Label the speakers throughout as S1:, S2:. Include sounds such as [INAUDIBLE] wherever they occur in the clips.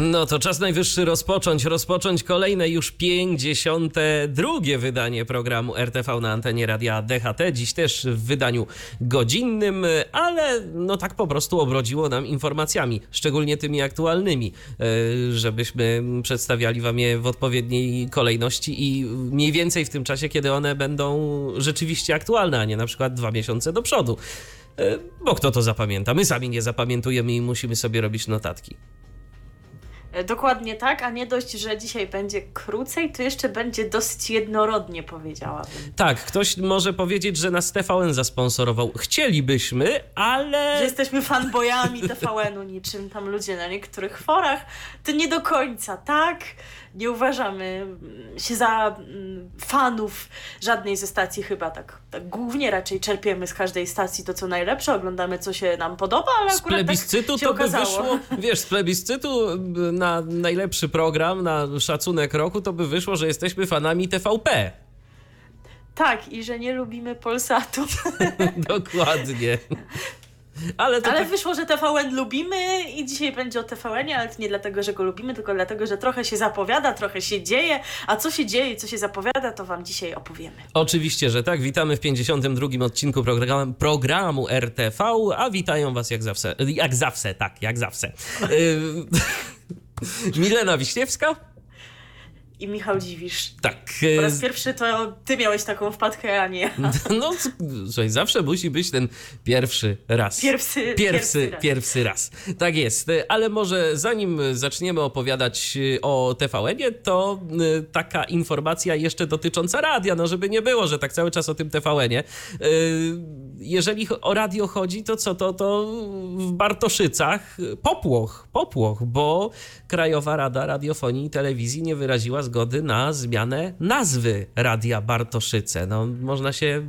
S1: No to czas najwyższy rozpocząć, rozpocząć kolejne już 52 wydanie programu RTV na antenie radia DHT. Dziś też w wydaniu godzinnym, ale no tak po prostu obrodziło nam informacjami, szczególnie tymi aktualnymi, e, żebyśmy przedstawiali wam je w odpowiedniej kolejności i mniej więcej w tym czasie, kiedy one będą rzeczywiście aktualne, a nie na przykład dwa miesiące do przodu. E, bo kto to zapamięta? My sami nie zapamiętujemy i musimy sobie robić notatki.
S2: E, dokładnie tak, a nie dość, że dzisiaj będzie krócej, to jeszcze będzie dosyć jednorodnie, powiedziałabym.
S1: Tak, ktoś może powiedzieć, że nas TVN zasponsorował. Chcielibyśmy, ale.
S2: Że jesteśmy fanboyami TVN-u, niczym tam ludzie na niektórych forach. To nie do końca, tak? Nie uważamy mm, się za mm, fanów żadnej ze stacji chyba tak, tak głównie raczej czerpiemy z każdej stacji to, co najlepsze, oglądamy, co się nam podoba, ale
S1: z akurat plebiscytu tak się to by okazało. wyszło, [LAUGHS] wiesz, z plebiscytu na najlepszy program, na szacunek roku, to by wyszło, że jesteśmy fanami TVP.
S2: Tak, i że nie lubimy Polsatu. [LAUGHS]
S1: Dokładnie. [LAUGHS]
S2: Ale, ale tak... wyszło, że TVN lubimy i dzisiaj będzie o TVN-ie, ale nie dlatego, że go lubimy, tylko dlatego, że trochę się zapowiada, trochę się dzieje, a co się dzieje i co się zapowiada, to Wam dzisiaj opowiemy.
S1: Oczywiście, że tak. Witamy w 52 odcinku program, programu RTV, a witają Was jak zawsze, jak zawsze, tak, jak zawsze. [LAUGHS] [LAUGHS] Milena Wiśniewska
S2: i Michał Dziwisz.
S1: Tak.
S2: Po raz pierwszy to ty miałeś taką wpadkę, a nie ja. [LAUGHS]
S1: No, słuchaj, zawsze musi być ten pierwszy raz.
S2: Pierwszy,
S1: pierwszy, pierwszy raz. raz. Tak jest. Ale może zanim zaczniemy opowiadać o TVN-ie, to taka informacja jeszcze dotycząca radia, no żeby nie było, że tak cały czas o tym TVN-ie. Jeżeli o radio chodzi, to co, to, to w Bartoszycach popłoch, popłoch, bo Krajowa Rada Radiofonii i Telewizji nie wyraziła zgody na zmianę nazwy Radia Bartoszyce. No, można się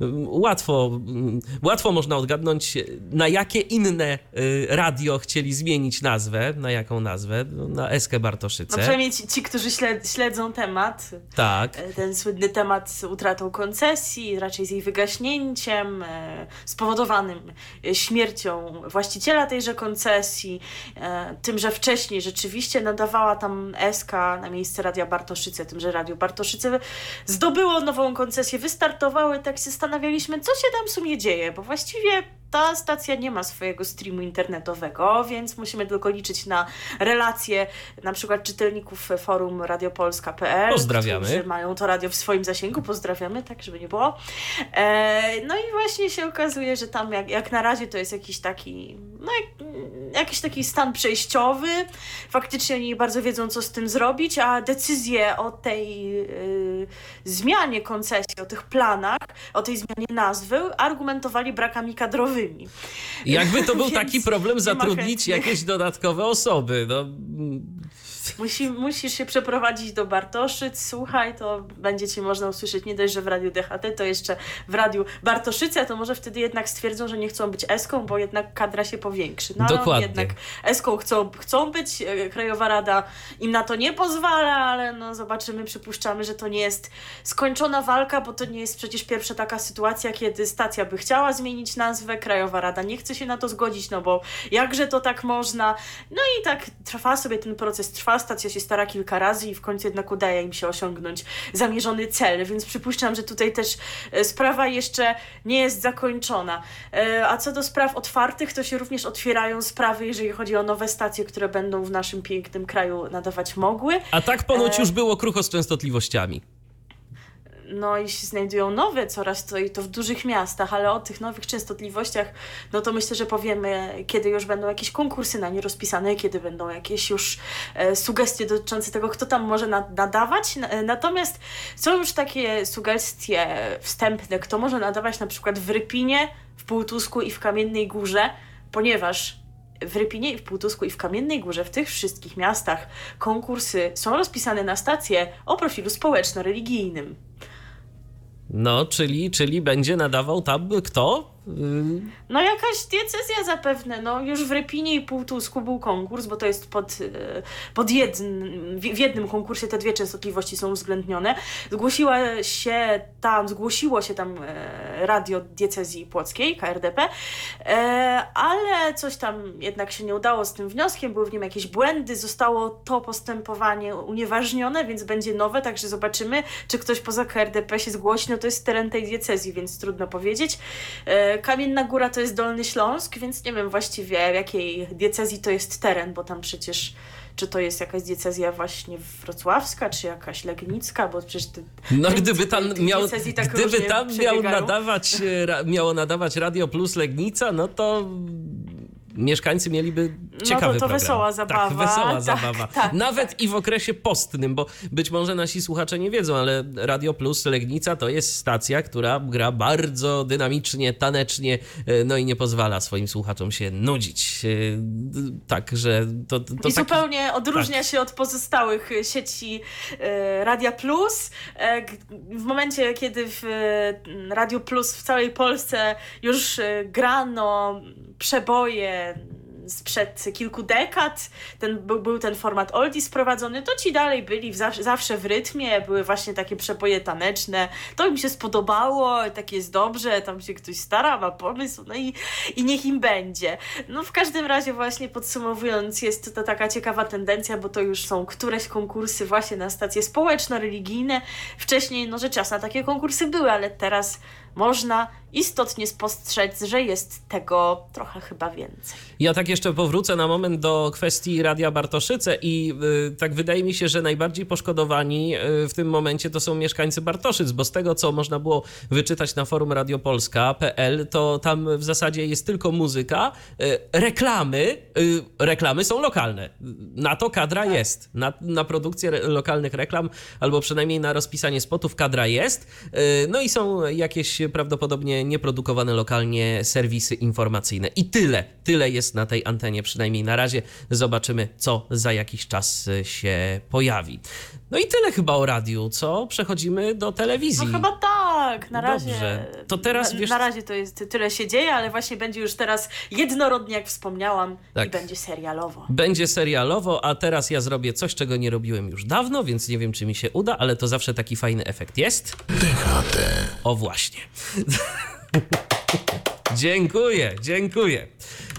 S1: mm, łatwo, mm, łatwo można odgadnąć, na jakie inne y, radio chcieli zmienić nazwę, na jaką nazwę, no, na Eskę Bartoszyce.
S2: No przynajmniej ci, ci którzy śledzą temat,
S1: tak.
S2: E, ten słynny temat z utratą koncesji, raczej z jej wygaśnięciem, e, spowodowanym śmiercią właściciela tejże koncesji, e, tym, że wcześniej rzeczywiście nadawała tam Eska na miejsce Radia Bartoszyce, tym, że Radio Bartoszyce zdobyło nową koncesję, wystartowały, tak się zastanawialiśmy, co się tam w sumie dzieje, bo właściwie ta stacja nie ma swojego streamu internetowego, więc musimy tylko liczyć na relacje na przykład czytelników forum radiopolska.pl,
S1: Pozdrawiamy.
S2: którzy mają to radio w swoim zasięgu. Pozdrawiamy, tak żeby nie było. E, no i właśnie się okazuje, że tam jak, jak na razie to jest jakiś taki, no jakiś taki stan przejściowy. Faktycznie oni bardzo wiedzą, co z tym zrobić, a decyzję o tej y, zmianie koncesji, o tych planach, o tej zmianie nazwy argumentowali brakami kadrowymi.
S1: Jakby to był [LAUGHS] taki problem zatrudnić jakieś dodatkowe osoby. No.
S2: Musi, musisz się przeprowadzić do Bartoszyc, słuchaj, to będzie ci można usłyszeć nie dość, że w radiu DHT, to jeszcze w radiu Bartoszyce, to może wtedy jednak stwierdzą, że nie chcą być Eską, bo jednak kadra się powiększy.
S1: No, Dokładnie.
S2: jednak Eską chcą, chcą być, e, Krajowa Rada im na to nie pozwala, ale no zobaczymy, przypuszczamy, że to nie jest skończona walka, bo to nie jest przecież pierwsza taka sytuacja, kiedy stacja by chciała zmienić nazwę, Krajowa Rada nie chce się na to zgodzić, no bo jakże to tak można? No i tak trwa sobie ten proces, trwa, stacja się stara kilka razy i w końcu jednak udaje im się osiągnąć zamierzony cel, więc przypuszczam, że tutaj też e, sprawa jeszcze nie jest zakończona. E, a co do spraw otwartych, to się również otwierają sprawy, jeżeli chodzi o nowe stacje, które będą w naszym pięknym kraju nadawać mogły.
S1: A tak ponoć e, już było krucho z częstotliwościami
S2: no i się znajdują nowe coraz to i to w dużych miastach, ale o tych nowych częstotliwościach, no to myślę, że powiemy, kiedy już będą jakieś konkursy na nie rozpisane, kiedy będą jakieś już e, sugestie dotyczące tego, kto tam może nadawać. Natomiast są już takie sugestie wstępne, kto może nadawać na przykład w Rypinie, w Półtusku i w Kamiennej Górze, ponieważ w Rypinie i w Półtusku i w Kamiennej Górze, w tych wszystkich miastach konkursy są rozpisane na stacje o profilu społeczno-religijnym.
S1: No, czyli, czyli będzie nadawał tam kto?
S2: No jakaś diecezja zapewne, no już w Repinie i Półtusku był konkurs, bo to jest pod, e, pod jednym, w jednym konkursie te dwie częstotliwości są uwzględnione. Zgłosiła się tam, zgłosiło się tam e, radio diecezji płockiej, KRDP, e, ale coś tam jednak się nie udało z tym wnioskiem, były w nim jakieś błędy, zostało to postępowanie unieważnione, więc będzie nowe, także zobaczymy, czy ktoś poza KRDP się zgłosi, no to jest teren tej diecezji, więc trudno powiedzieć. Kamienna Góra to jest Dolny Śląsk, więc nie wiem właściwie w jakiej diecezji to jest teren, bo tam przecież czy to jest jakaś diecezja właśnie wrocławska, czy jakaś legnicka, bo przecież te,
S1: No gdyby tam miał, tak gdyby tam miał nadawać, e, miało nadawać Radio Plus Legnica, no to mieszkańcy mieliby ciekawy
S2: no to, to
S1: program.
S2: wesoła tak, zabawa.
S1: Tak, wesoła tak, zabawa. Tak, Nawet tak. i w okresie postnym, bo być może nasi słuchacze nie wiedzą, ale Radio Plus Legnica to jest stacja, która gra bardzo dynamicznie, tanecznie, e, no i nie pozwala swoim słuchaczom się nudzić. E, także to, to,
S2: I tak... zupełnie odróżnia tak. się od pozostałych sieci e, Radia Plus. W momencie, kiedy w Radio Plus w całej Polsce już grano przeboje sprzed kilku dekad, ten, był, był ten format oldies sprowadzony, to ci dalej byli w zawsze, zawsze w rytmie, były właśnie takie przeboje taneczne, to im się spodobało, tak jest dobrze, tam się ktoś stara, ma pomysł, no i, i niech im będzie. No w każdym razie właśnie podsumowując, jest to taka ciekawa tendencja, bo to już są któreś konkursy właśnie na stacje społeczno-religijne. Wcześniej, no rzecz jasna, takie konkursy były, ale teraz można istotnie spostrzec, że jest tego trochę chyba więcej.
S1: Ja tak jeszcze powrócę na moment do kwestii Radia Bartoszyce i y, tak wydaje mi się, że najbardziej poszkodowani y, w tym momencie to są mieszkańcy Bartoszyc, bo z tego, co można było wyczytać na forum radiopolska.pl, to tam w zasadzie jest tylko muzyka, y, reklamy, reklamy są lokalne. Na to kadra jest. Na, na produkcję re lokalnych reklam, albo przynajmniej na rozpisanie spotów kadra jest. No i są jakieś prawdopodobnie nieprodukowane lokalnie serwisy informacyjne. I tyle, tyle jest na tej antenie, przynajmniej na razie. Zobaczymy, co za jakiś czas się pojawi. No i tyle chyba o radiu, co? Przechodzimy do telewizji.
S2: No chyba tak, na razie.
S1: Dobrze. To teraz
S2: na,
S1: wiesz...
S2: na razie to jest tyle się dzieje, ale właśnie będzie już teraz jednorodnie, jak wspomniałam, tak. i będzie serialowo.
S1: Będzie serialowo, a teraz ja zrobię coś, czego nie robiłem już dawno, więc nie wiem, czy mi się uda, ale to zawsze taki fajny efekt jest. DHT. O właśnie. [LAUGHS] dziękuję, dziękuję.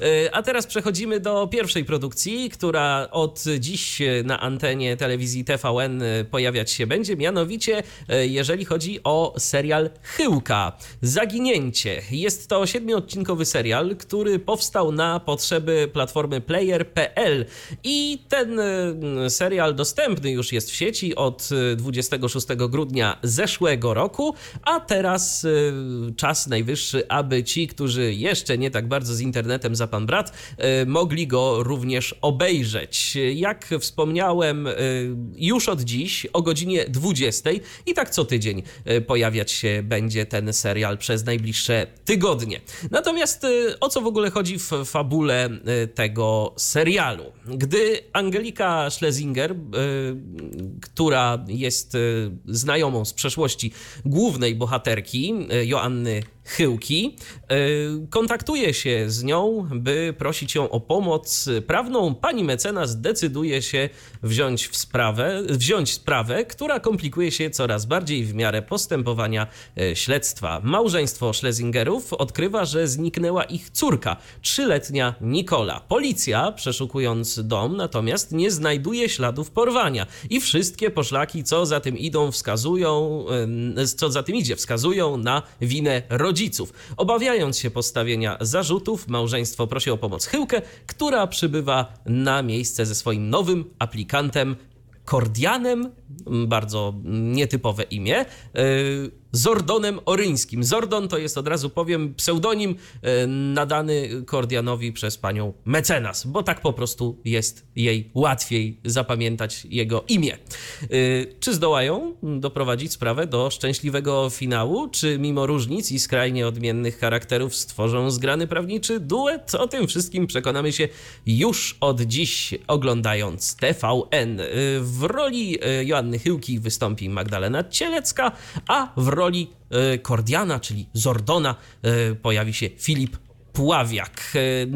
S1: E, a teraz przechodzimy do pierwszej produkcji, która od dziś na antenie telewizji TVN pojawiać się będzie. Mianowicie, e, jeżeli chodzi o serial Chyłka Zaginięcie. Jest to siedmiodcinkowy serial, który powstał na potrzeby platformy player.pl i ten e, serial dostępny już jest w sieci od 26 grudnia zeszłego roku, a teraz czas najwyższy, aby ci, którzy jeszcze nie tak bardzo z internetem za pan brat, e, mogli go również obejrzeć. Jak wspomniałem, e, już od dziś o godzinie 20 i tak co tydzień e, pojawiać się będzie ten serial przez najbliższe tygodnie. Natomiast o co w ogóle chodzi w fabule tego serialu? Gdy Angelika Schlesinger, która jest znajomą z przeszłości głównej bohaterki, Joanny Chyłki, kontaktuje się z nią, by prosić ją o pomoc prawną, pani mecenas decyduje się wziąć w sprawę, wziąć sprawę, która komplikuje się coraz bardziej w miarę postępowania e, śledztwa. Małżeństwo Schlesingerów odkrywa, że zniknęła ich córka, trzyletnia Nikola. Policja, przeszukując dom, natomiast nie znajduje śladów porwania i wszystkie poszlaki, co za tym idą, wskazują, e, co za tym idzie, wskazują na winę rodziców. Obawiając się postawienia zarzutów, małżeństwo prosi o pomoc Chyłkę, która przybywa na miejsce ze swoim nowym aplikantem Kordianem, bardzo nietypowe imię, yy, Zordonem Oryńskim. Zordon to jest od razu powiem pseudonim e, nadany Kordianowi przez panią mecenas, bo tak po prostu jest jej łatwiej zapamiętać jego imię. E, czy zdołają doprowadzić sprawę do szczęśliwego finału, czy mimo różnic i skrajnie odmiennych charakterów stworzą zgrany prawniczy duet? O tym wszystkim przekonamy się już od dziś oglądając TVN. E, w roli Joanny Chyłki wystąpi Magdalena Cielecka, a w roli Kordiana, czyli Zordona, pojawi się Filip Pławiak.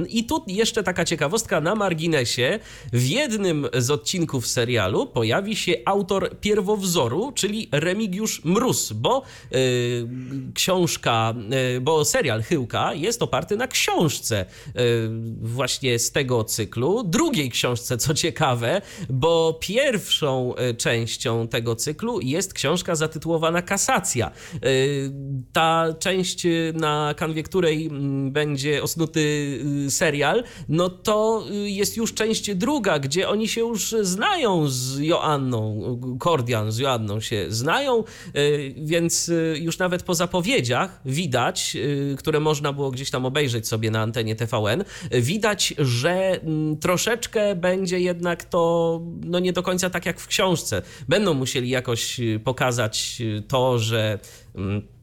S1: I tu jeszcze taka ciekawostka na marginesie. W jednym z odcinków serialu pojawi się autor pierwowzoru, czyli Remigiusz Mróz, bo yy, książka, yy, bo serial Chyłka jest oparty na książce yy, właśnie z tego cyklu. Drugiej książce, co ciekawe, bo pierwszą częścią tego cyklu jest książka zatytułowana Kasacja. Ta część, na kanwie której będzie będzie osnuty y, serial, no to y, jest już część druga, gdzie oni się już znają z Joanną, Kordian z Joanną się znają, y, więc już nawet po zapowiedziach widać, które można było gdzieś tam obejrzeć sobie na antenie TVN, widać, że mm, troszeczkę będzie jednak to no nie do końca tak jak w książce. Będą musieli jakoś pokazać to, że mm,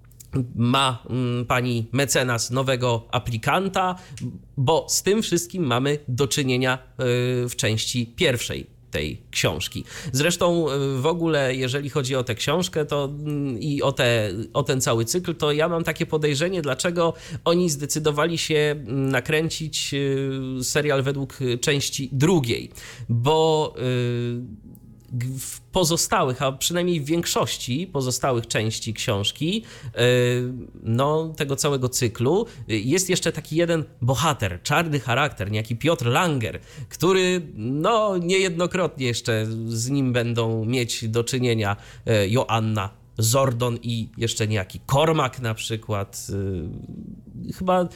S1: ma mm, pani mecenas nowego aplikanta, bo z tym wszystkim mamy do czynienia y, w części pierwszej tej książki. Zresztą y, w ogóle, jeżeli chodzi o tę książkę to, mm, i o, te, o ten cały cykl, to ja mam takie podejrzenie, dlaczego oni zdecydowali się mm, nakręcić y, serial według części drugiej, bo w pozostałych, a przynajmniej w większości pozostałych części książki, e, no, tego całego cyklu, jest jeszcze taki jeden bohater, czarny charakter, niejaki Piotr Langer, który no, niejednokrotnie jeszcze z nim będą mieć do czynienia e, Joanna Zordon i jeszcze niejaki Kormak na przykład. Chyba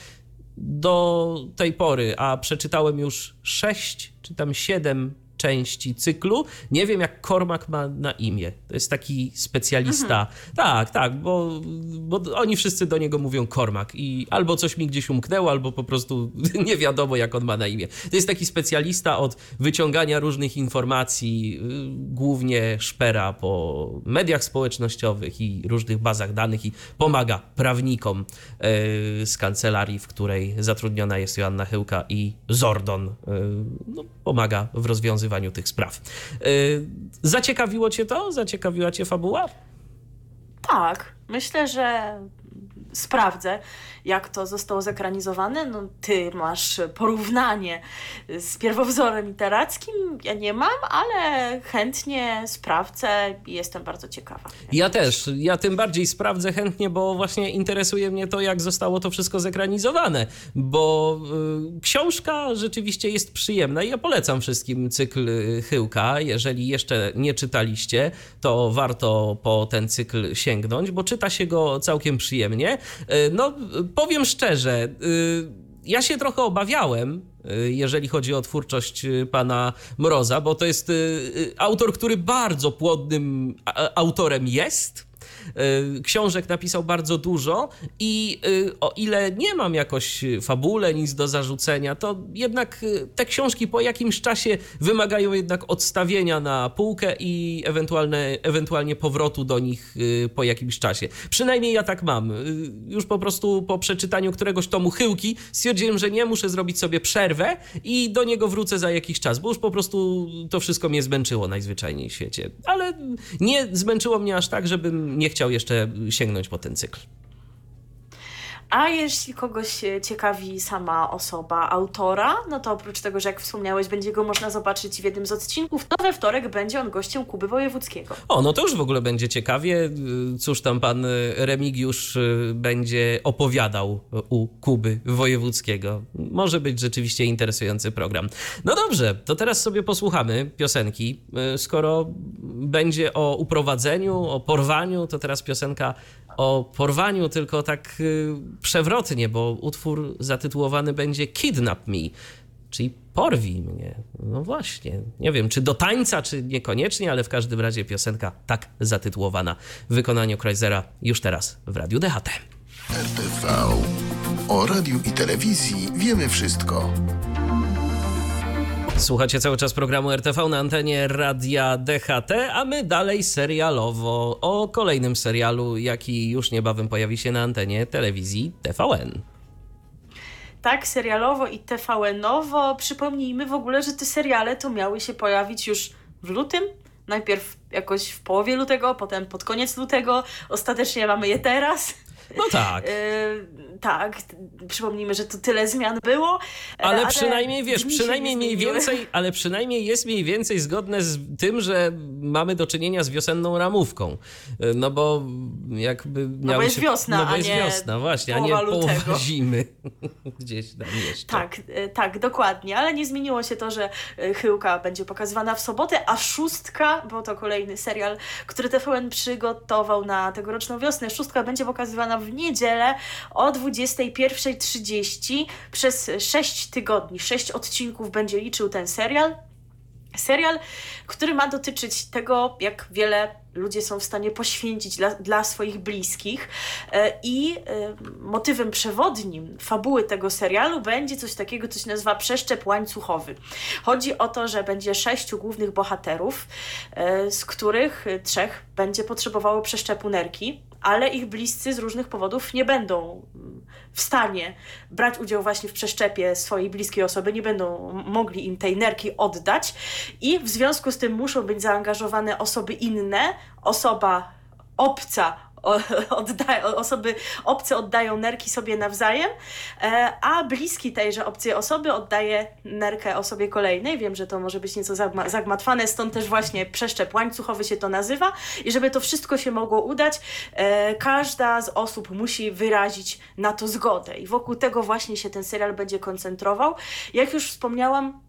S1: do tej pory, a przeczytałem już sześć czy tam siedem części cyklu. Nie wiem, jak Kormak ma na imię. To jest taki specjalista. Mhm. Tak, tak, bo, bo oni wszyscy do niego mówią Kormak i albo coś mi gdzieś umknęło, albo po prostu [LAUGHS] nie wiadomo, jak on ma na imię. To jest taki specjalista od wyciągania różnych informacji, y, głównie szpera po mediach społecznościowych i różnych bazach danych i pomaga prawnikom y, z kancelarii, w której zatrudniona jest Joanna Chyłka i Zordon. Y, no, pomaga w rozwiązywaniu rozwiązywaniu tych spraw. Y, zaciekawiło cię to? Zaciekawiła cię fabuła?
S2: Tak, myślę, że sprawdzę, jak to zostało zekranizowane. No, ty masz porównanie z pierwowzorem literackim, ja nie mam, ale chętnie sprawdzę i jestem bardzo ciekawa.
S1: Ja też, ja tym bardziej sprawdzę chętnie, bo właśnie interesuje mnie to, jak zostało to wszystko zekranizowane, bo y, książka rzeczywiście jest przyjemna i ja polecam wszystkim cykl y, Chyłka. Jeżeli jeszcze nie czytaliście, to warto po ten cykl sięgnąć, bo czyta się go całkiem przyjemnie. Y, no, powiem szczerze, y, ja się trochę obawiałem, y, jeżeli chodzi o twórczość pana Mroza, bo to jest autor, który bardzo płodnym autorem jest. E, książek napisał bardzo dużo i e, o ile nie mam jakoś fabule, nic do zarzucenia, to jednak e, te książki po jakimś czasie wymagają jednak odstawienia na półkę i ewentualne, ewentualnie powrotu do nich po jakimś czasie. Przynajmniej ja tak mam. Już po prostu po przeczytaniu któregoś tomu chyłki stwierdziłem, że nie, muszę zrobić sobie przerwę i do niego wrócę za jakiś czas, bo już po prostu to wszystko mnie zmęczyło najzwyczajniej w świecie. Ale nie zmęczyło mnie aż tak, żebym nie chciał jeszcze sięgnąć po ten cykl.
S2: A jeśli kogoś ciekawi sama osoba autora, no to oprócz tego, że jak wspomniałeś, będzie go można zobaczyć w jednym z odcinków, to we wtorek będzie on gościem Kuby Wojewódzkiego.
S1: O, no to już w ogóle będzie ciekawie. Cóż tam pan Remigiusz y, będzie opowiadał u Kuby Wojewódzkiego. Może być rzeczywiście interesujący program. No dobrze, to teraz sobie posłuchamy piosenki. Skoro będzie o uprowadzeniu, o porwaniu, to teraz piosenka o porwaniu, tylko tak y, przewrotnie, bo utwór zatytułowany będzie Kidnap Me, czyli Porwij mnie. No właśnie. Nie wiem, czy do tańca, czy niekoniecznie, ale w każdym razie piosenka tak zatytułowana w wykonaniu Kreuzera już teraz w Radiu DHT.
S3: RTV. O radiu i telewizji wiemy wszystko.
S1: Słuchacie cały czas programu RTV na antenie Radia DHT, a my dalej serialowo o kolejnym serialu, jaki już niebawem pojawi się na antenie telewizji TVN.
S2: Tak, serialowo i TVN-owo. Przypomnijmy w ogóle, że te seriale to miały się pojawić już w lutym. Najpierw jakoś w połowie lutego, potem pod koniec lutego. Ostatecznie mamy je teraz.
S1: No tak.
S2: Yy, tak, przypomnijmy, że to tyle zmian było.
S1: Ale, ale przynajmniej wiesz, przynajmniej mniej więcej, ale przynajmniej jest mniej więcej zgodne z tym, że mamy do czynienia z wiosenną ramówką. No bo jakby
S2: No bo jest
S1: się,
S2: wiosna,
S1: no bo
S2: a
S1: jest
S2: nie
S1: wiosna, właśnie, a nie połowa
S2: lutego.
S1: zimy. [LAUGHS] Gdzieś tam jeszcze.
S2: Tak, tak, dokładnie, ale nie zmieniło się to, że Chyłka będzie pokazywana w sobotę, a Szóstka, bo to kolejny serial, który TVN przygotował na tegoroczną wiosnę, Szóstka będzie pokazywana w niedzielę o 21.30 przez 6 tygodni. 6 odcinków będzie liczył ten serial. Serial, który ma dotyczyć tego, jak wiele ludzie są w stanie poświęcić dla, dla swoich bliskich. E, I e, motywem przewodnim fabuły tego serialu będzie coś takiego, co się nazywa przeszczep łańcuchowy. Chodzi o to, że będzie sześciu głównych bohaterów, e, z których trzech będzie potrzebowało przeszczepu nerki, ale ich bliscy z różnych powodów nie będą w stanie brać udział właśnie w przeszczepie swojej bliskiej osoby, nie będą mogli im tej nerki oddać i w związku z tym muszą być zaangażowane osoby inne, osoba obca [LAUGHS] osoby obce oddają nerki sobie nawzajem, e, a bliski tejże obcej osoby oddaje nerkę osobie kolejnej. Wiem, że to może być nieco zagmatwane, stąd też właśnie przeszczep łańcuchowy się to nazywa. I żeby to wszystko się mogło udać, e, każda z osób musi wyrazić na to zgodę. I wokół tego właśnie się ten serial będzie koncentrował. Jak już wspomniałam,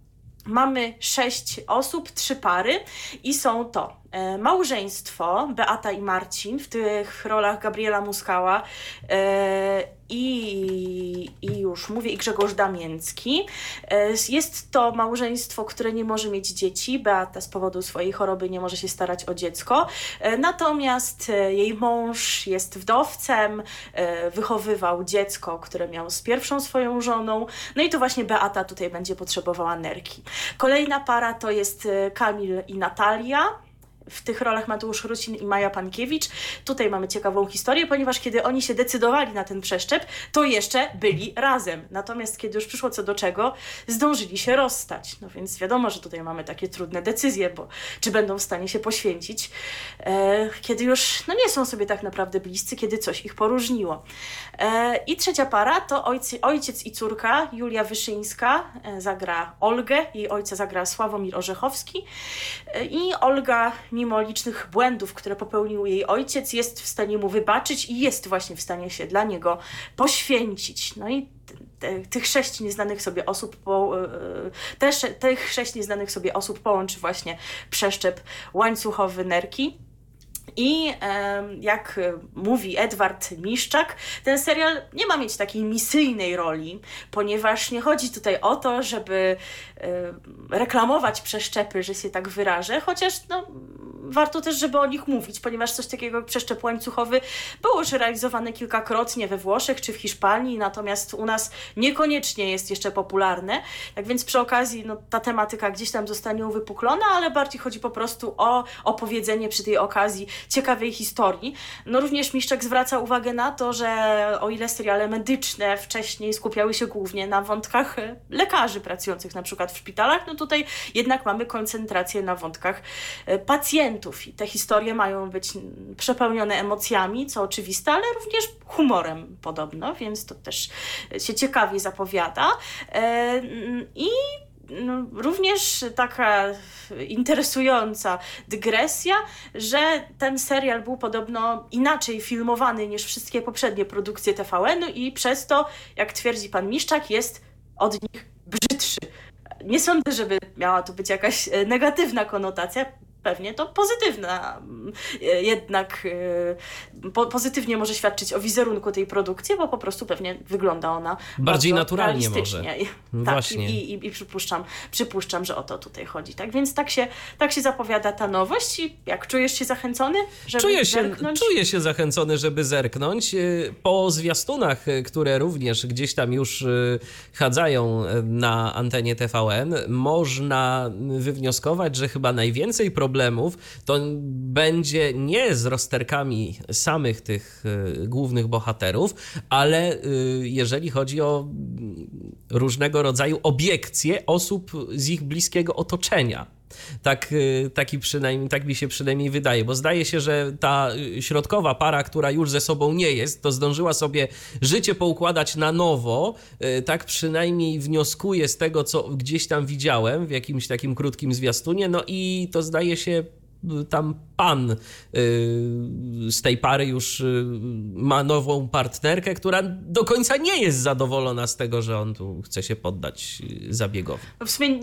S2: mamy sześć osób, trzy pary i są to małżeństwo Beata i Marcin, w tych rolach Gabriela Muskała e, i, i już mówię, i Grzegorz Damięcki. E, jest to małżeństwo, które nie może mieć dzieci. Beata z powodu swojej choroby nie może się starać o dziecko. Natomiast jej mąż jest wdowcem, wychowywał dziecko, które miał z pierwszą swoją żoną. No i to właśnie Beata tutaj będzie potrzebowała nerki. Kolejna para to jest Kamil i Natalia w tych rolach Mateusz Rusin i Maja Pankiewicz. Tutaj mamy ciekawą historię, ponieważ kiedy oni się decydowali na ten przeszczep, to jeszcze byli razem. Natomiast kiedy już przyszło co do czego, zdążyli się rozstać. No więc wiadomo, że tutaj mamy takie trudne decyzje, bo czy będą w stanie się poświęcić, e, kiedy już no nie są sobie tak naprawdę bliscy, kiedy coś ich poróżniło. E, I trzecia para to ojcy, ojciec i córka, Julia Wyszyńska e, zagra Olgę, jej ojca zagra Sławomir Orzechowski e, i Olga mimo licznych błędów, które popełnił jej ojciec, jest w stanie mu wybaczyć i jest właśnie w stanie się dla niego poświęcić. No i tych sześć nieznanych sobie osób, po, te, tych sześć nieznanych sobie osób połączy właśnie przeszczep łańcuchowy nerki. I jak mówi Edward Miszczak, ten serial nie ma mieć takiej misyjnej roli, ponieważ nie chodzi tutaj o to, żeby reklamować przeszczepy, że się tak wyrażę, chociaż no, warto też, żeby o nich mówić, ponieważ coś takiego jak przeszczep łańcuchowy było już realizowane kilkakrotnie we Włoszech czy w Hiszpanii, natomiast u nas niekoniecznie jest jeszcze popularne. Tak więc przy okazji no, ta tematyka gdzieś tam zostanie uwypuklona, ale bardziej chodzi po prostu o opowiedzenie przy tej okazji ciekawej historii. No również Miszczak zwraca uwagę na to, że o ile seriale medyczne wcześniej skupiały się głównie na wątkach lekarzy pracujących na przykład w szpitalach, no tutaj jednak mamy koncentrację na wątkach pacjentów i te historie mają być przepełnione emocjami, co oczywiste, ale również humorem podobno, więc to też się ciekawie zapowiada. I no, również taka interesująca dygresja, że ten serial był podobno inaczej filmowany niż wszystkie poprzednie produkcje TVN-u i przez to, jak twierdzi pan Miszczak, jest od nich brzydszy. Nie sądzę, żeby miała to być jakaś negatywna konotacja pewnie to pozytywna mm, jednak y, po, pozytywnie może świadczyć o wizerunku tej produkcji, bo po prostu pewnie wygląda ona
S1: Bardziej naturalnie może. No [LAUGHS]
S2: tak,
S1: właśnie.
S2: I, i, i przypuszczam, przypuszczam, że o to tutaj chodzi. Tak więc tak się, tak się zapowiada ta nowość i jak czujesz się zachęcony, żeby
S1: Czuję się,
S2: zerknąć?
S1: czuję się zachęcony, żeby zerknąć. Yy, Po zwiastunach, które również gdzieś tam już chadzają na antenie TVN, można wywnioskować, że chyba najwięcej problemów to będzie nie z rozterkami samych tych yy, głównych bohaterów, ale yy, jeżeli chodzi o mm, różnego rodzaju obiekcje osób z ich bliskiego otoczenia. Tak, y, taki przynajmniej, tak mi się przynajmniej wydaje, bo zdaje się, że ta y, środkowa para, która już ze sobą nie jest, to zdążyła sobie życie poukładać na nowo. Y, Tak przynajmniej wnioskuję z tego, co gdzieś tam widziałem w jakimś takim krótkim zwiastunie. No i to zdaje się tam pan y, z tej pary już y, ma nową partnerkę, która do końca nie jest zadowolona z tego, że on tu chce się poddać y, zabiegowi.
S2: No w sumie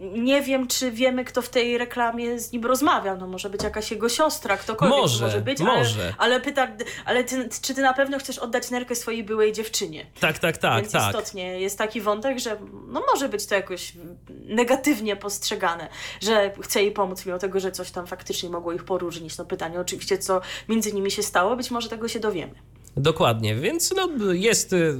S2: nie wiem, czy wiemy, kto w tej reklamie z nim rozmawiał. No może być jakaś jego siostra, ktokolwiek
S1: Może,
S2: może być,
S1: może.
S2: ale, ale pyta, ale ty, czy ty na pewno chcesz oddać nerkę swojej byłej dziewczynie?
S1: Tak, tak, tak,
S2: Więc
S1: tak.
S2: istotnie jest taki wątek, że no może być to jakoś negatywnie postrzegane, że chce jej pomóc, mimo tego, że coś tam faktycznie mogło ich poróżnić. No pytanie oczywiście, co między nimi się stało, być może tego się dowiemy.
S1: Dokładnie, więc no, jest y,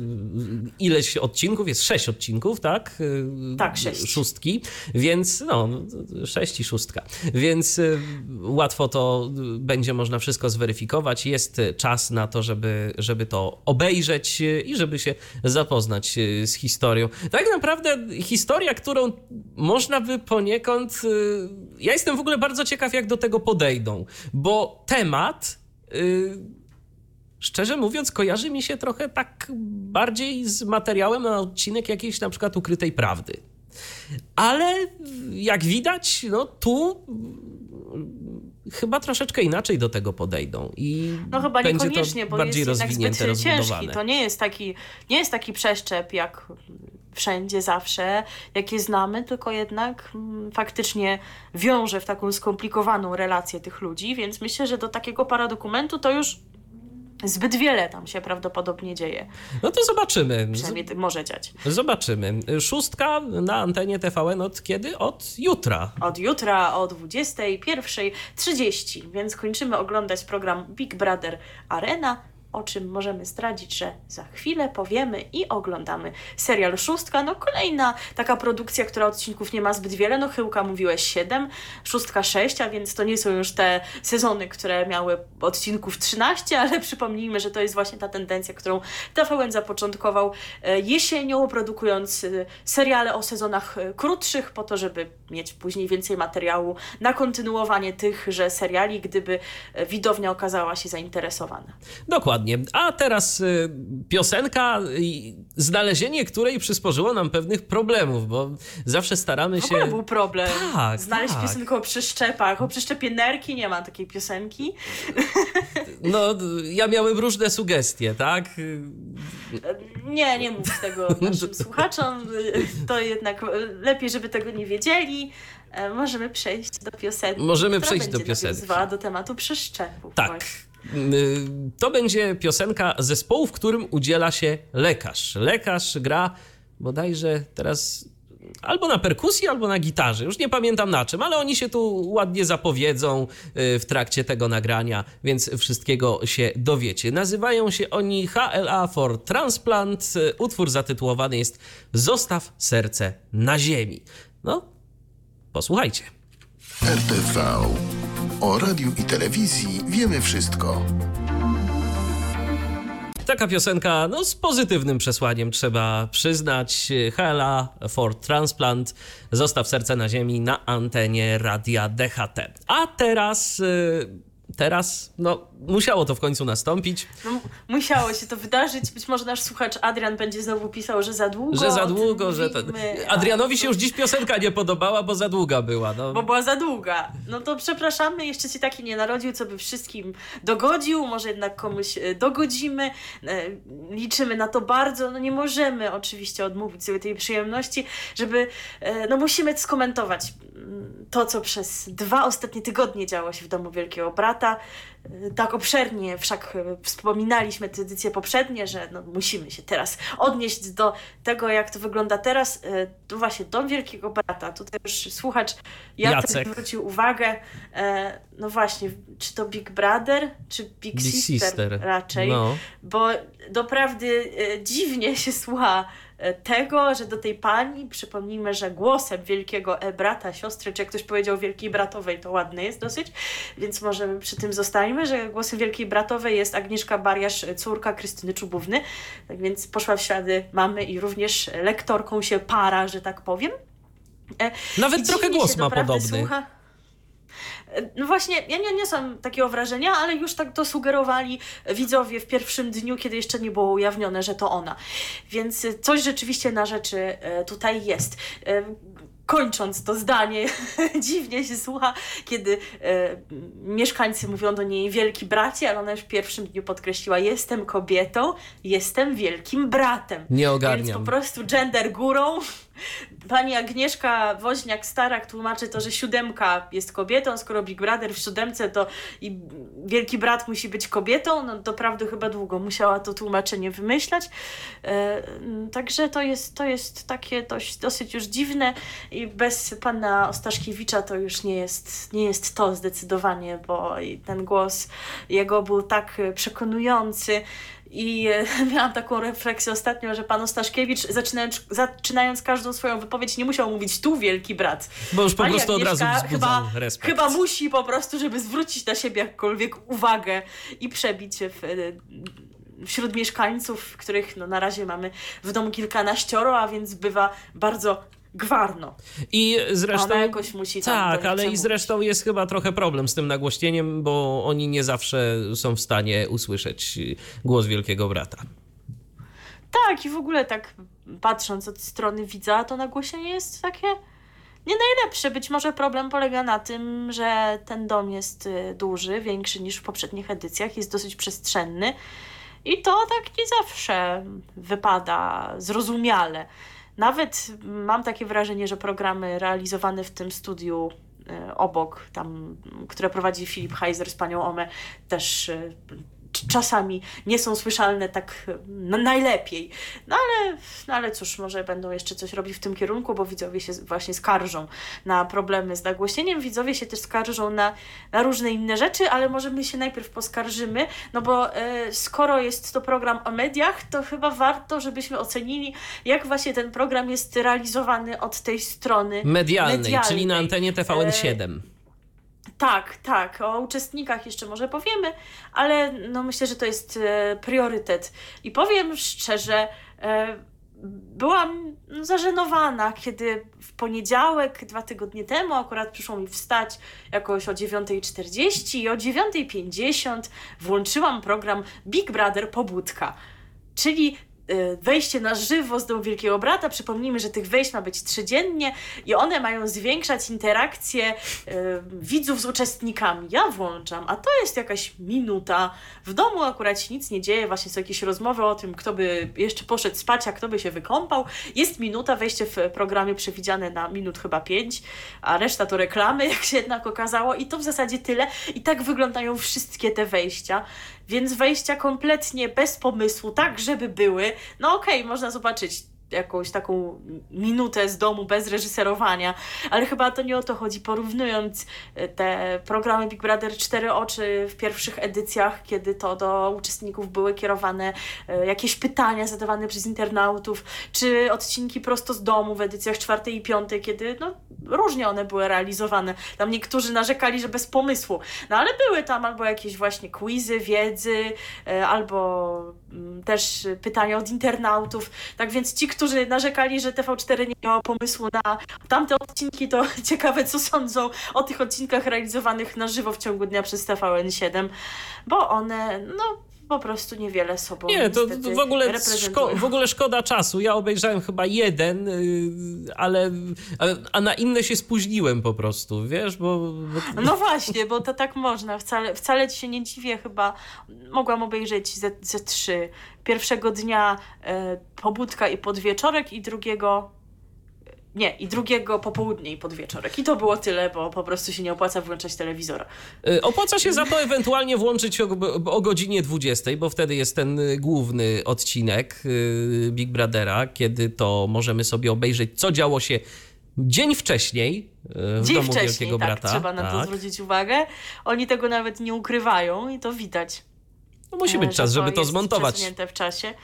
S1: ileś odcinków, jest sześć odcinków, tak? Y,
S2: Tak, sześć.
S1: Szóstki, więc no, sześć i szóstka. Więc y, łatwo to będzie można wszystko zweryfikować. Jest czas na to, żeby, żeby to obejrzeć i żeby się zapoznać z historią. Tak naprawdę historia, którą można by poniekąd. Ja jestem w ogóle bardzo ciekaw, jak do tego podejdą, bo temat. Szczerze mówiąc, kojarzy mi się trochę tak bardziej z materiałem na odcinek jakiejś na przykład ukrytej prawdy. Ale jak widać, no tu mm, chyba troszeczkę inaczej do tego podejdą i
S2: No chyba
S1: będzie
S2: niekoniecznie,
S1: to
S2: bo
S1: bardziej
S2: jest jednak zbyt ciężki. To nie jest taki, nie jest taki przeszczep jak wszędzie, zawsze, jakie znamy, tylko jednak mm, faktycznie wiąże w taką skomplikowaną relację tych ludzi, więc myślę, że do takiego paradokumentu to już zbyt wiele tam się prawdopodobnie dzieje.
S1: No to zobaczymy.
S2: Przynajmniej może dziać.
S1: Zobaczymy. Szóstka na antenie TVN od kiedy? Od jutra.
S2: Od jutra o 21.30, więc kończymy oglądać program Big Brother Arena, o czym możemy zdradzić, że za chwilę powiemy i oglądamy serial Szóstka. No kolejna taka produkcja, która odcinków nie ma zbyt wiele. No Chyłka mówiłeś 7, Szóstka 6, a więc to nie są już te sezony, które miały odcinków 13, ale przypomnijmy, że to jest właśnie ta tendencja, którą TVN zapoczątkował e, jesienią, produkując e, seriale o sezonach e, krótszych, po to, żeby mieć później więcej materiału na kontynuowanie tychże seriali, gdyby widownia okazała się zainteresowana.
S1: Dokładnie. A teraz y, piosenka, y, znalezienie której przysporzyło nam pewnych problemów, bo zawsze staramy się.
S2: ogóle był problem
S1: Tak,
S2: znaleźć
S1: tak.
S2: piosenkę o przeszczepach. O przeszczepie nerki nie ma takiej piosenki. [LAUGHS]
S1: No, ja miałem różne sugestie, tak?
S2: Nie, nie mów tego naszym [LAUGHS] słuchaczom. To jednak lepiej, żeby tego nie wiedzieli. E, Możemy przejść do piosenki.
S1: Możemy przejść do piosenki.
S2: do tematu przeszczepów.
S1: Tak.
S2: właśnie.
S1: Y, To będzie piosenka zespołu, w którym udziela się lekarz. Lekarz gra bodajże teraz albo na perkusji, albo na gitarze. Już nie pamiętam na czym, ale oni się tu ładnie zapowiedzą y, w trakcie tego nagrania, więc wszystkiego się dowiecie. Nazywają się oni HLA for Transplant. Y, Utwór zatytułowany jest Zostaw serce na ziemi. No, posłuchajcie.
S3: RTV. O radiu i telewizji wiemy wszystko.
S1: Taka piosenka no, z pozytywnym przesłaniem, trzeba przyznać. Hela for Transplant, Zostaw serce na ziemi na antenie radia DHT. A teraz, y, teraz, no, musiało to w końcu nastąpić,
S2: No, musiało się to wydarzyć. Być może nasz słuchacz Adrian będzie znowu pisał, że za długo.
S1: że za długo, że...
S2: A-
S1: Adrianowi się już dziś piosenka nie podobała, bo za długa była. No.
S2: Bo była za długa. No to przepraszamy, jeszcze się taki nie narodził, co by wszystkim dogodził. Może jednak komuś e, dogodzimy. E, Liczymy na to bardzo. No nie możemy oczywiście odmówić sobie tej przyjemności, żeby. e, No musimy skomentować to, co przez dwa ostatnie tygodnie działo się w domu Wielkiego Brata. Tak obszernie wszak wspominaliśmy te edycje poprzednie, że no, musimy się teraz odnieść do tego, jak to wygląda teraz. Tu właśnie Dom Wielkiego Brata. Tutaj już słuchacz Jacek, zwrócił uwagę, no właśnie, czy to Big Brother, czy Big, Big Sister, Sister, raczej, no. bo doprawdy dziwnie się słucha tego, że do tej pani, przypomnijmy, że głosem wielkiego e brata, siostry, czy jak ktoś powiedział wielkiej bratowej, to ładny jest dosyć, więc może przy tym zostańmy, że głosem wielkiej bratowej jest Agnieszka Bariasz, córka Krystyny Czubówny, tak więc poszła w ślady mamy i również lektorką się para, że tak powiem.
S1: E, Nawet trochę głos ma podobny. Słucha.
S2: No właśnie, ja nie odniosłam takiego wrażenia, ale już tak to sugerowali widzowie w pierwszym dniu, kiedy jeszcze nie było ujawnione, że to ona. Więc coś rzeczywiście na rzeczy e, tutaj jest e, kończąc to zdanie, [LAUGHS] dziwnie się słucha, kiedy e, mieszkańcy mówią do niej wielki bracie, ale ona już w pierwszym dniu podkreśliła, jestem kobietą, jestem wielkim bratem.
S1: Nie ogarniam.
S2: Więc po prostu gender górą Pani Agnieszka Woźniak-Starak tłumaczy to, że siódemka jest kobietą, skoro Big Brother w siódemce to i wielki brat musi być kobietą, no doprawdy chyba długo musiała to tłumaczenie wymyślać. E, także to jest, to jest takie dość, dosyć już dziwne i bez pana Ostaszkiewicza to już nie jest, nie jest to zdecydowanie, bo ten głos jego był tak przekonujący, i e, [LAUGHS] miałam taką refleksję ostatnio, że pan Ostaszkiewicz, zaczynając, zaczynając każdą swoją wypowiedź, nie musiał mówić tu wielki brat.
S1: Bo już po Pani prostu Agnieszka od razu chyba, respekt.
S2: chyba musi po prostu, żeby zwrócić na siebie jakkolwiek uwagę i przebić się w, e, wśród mieszkańców, których no, na razie mamy w domu kilkanaścioro, a więc bywa bardzo gwarno.
S1: I zresztą. Ona jakoś musi Tak, ale i zresztą jest chyba trochę problem z tym nagłośnieniem, bo oni nie zawsze są w stanie usłyszeć głos wielkiego brata.
S2: Tak, i w ogóle tak patrząc od strony widza, to nagłośnienie jest takie nie najlepsze. Być może problem polega na tym, że ten dom jest y, duży, większy niż w poprzednich edycjach, jest dosyć przestrzenny i to tak nie zawsze wypada zrozumiale. Nawet mam takie wrażenie, że programy realizowane w tym studiu e, obok, tam, które prowadzi Filip Heiser z panią Ome, też e, czasami nie są słyszalne tak no, najlepiej. No ale, no ale cóż, może będą jeszcze coś robić w tym kierunku, bo widzowie się właśnie skarżą na problemy z nagłośnieniem, widzowie się też skarżą na, na różne inne rzeczy, ale może my się najpierw poskarżymy, no bo e, skoro jest to program o mediach, to chyba warto, żebyśmy ocenili, jak właśnie ten program jest realizowany od tej strony
S1: medialnej, medialnej. czyli na antenie TVN7. E,
S2: tak, tak. O uczestnikach jeszcze może powiemy, ale no myślę, że to jest e, priorytet. I powiem szczerze, e, byłam zażenowana, kiedy w poniedziałek, dwa tygodnie temu, akurat przyszło mi wstać jakoś o 9.40 i o 9.50 włączyłam program Big Brother Pobudka. Czyli wejście na żywo z Domu Wielkiego Brata. Przypomnijmy, że tych wejść ma być trzydziennie i one mają zwiększać interakcję y, widzów z uczestnikami. Ja włączam, a to jest jakaś minuta. W domu akurat się nic nie dzieje, właśnie są jakieś rozmowy o tym, kto by jeszcze poszedł spać, a kto by się wykąpał. Jest minuta, wejście w programie przewidziane na minut chyba pięć, a reszta to reklamy, [LAUGHS] jak się jednak okazało i to w zasadzie tyle. I tak wyglądają wszystkie te wejścia więc wejścia kompletnie bez pomysłu, tak żeby były. No okej, okay, można zobaczyć jakąś taką minutę z domu bez reżyserowania, ale chyba to nie o to chodzi. Porównując e, te programy Big Brother Cztery Oczy w pierwszych edycjach, kiedy to do uczestników były kierowane e, jakieś pytania zadawane przez internautów, czy odcinki prosto z domu w edycjach czwartej i piątej, kiedy no, różnie one były realizowane. Tam niektórzy narzekali, że bez pomysłu, no ale były tam albo jakieś właśnie quizy, wiedzy, e, albo mm, też pytania od internautów. Tak więc ci, którzy narzekali, że TV4 nie miało pomysłu na tamte odcinki, to [LAUGHS] ciekawe, co sądzą o tych odcinkach realizowanych na żywo w ciągu dnia przez TVN7, bo one, no, po prostu niewiele sobą.
S1: Nie, to, to w, ogóle szko w ogóle szkoda czasu. Ja obejrzałem chyba jeden, yy, ale, ale, a na inne się spóźniłem po prostu, wiesz, bo. bo...
S2: No właśnie, bo to tak można. Wcale, wcale ci się nie dziwię, chyba mogłam obejrzeć ze, ze trzy. Pierwszego dnia e, pobudka i podwieczorek, i drugiego nie, i drugiego popołudnie i podwieczorek. I to było tyle, bo po prostu się nie opłaca włączać telewizora.
S1: Y, Opłaca się za to ewentualnie włączyć o, o godzinie 20, bo wtedy jest ten y, główny odcinek y, Big Brothera, kiedy to możemy sobie obejrzeć, co działo się dzień wcześniej w
S2: Dzień
S1: domu
S2: wcześniej,
S1: Wielkiego
S2: tak,
S1: Brata.
S2: trzeba na to
S1: Tak.
S2: zwrócić uwagę. Oni tego nawet nie ukrywają i to widać.
S1: No musi
S2: e,
S1: być czas, żeby to
S2: jest
S1: zmontować.
S2: w czasie.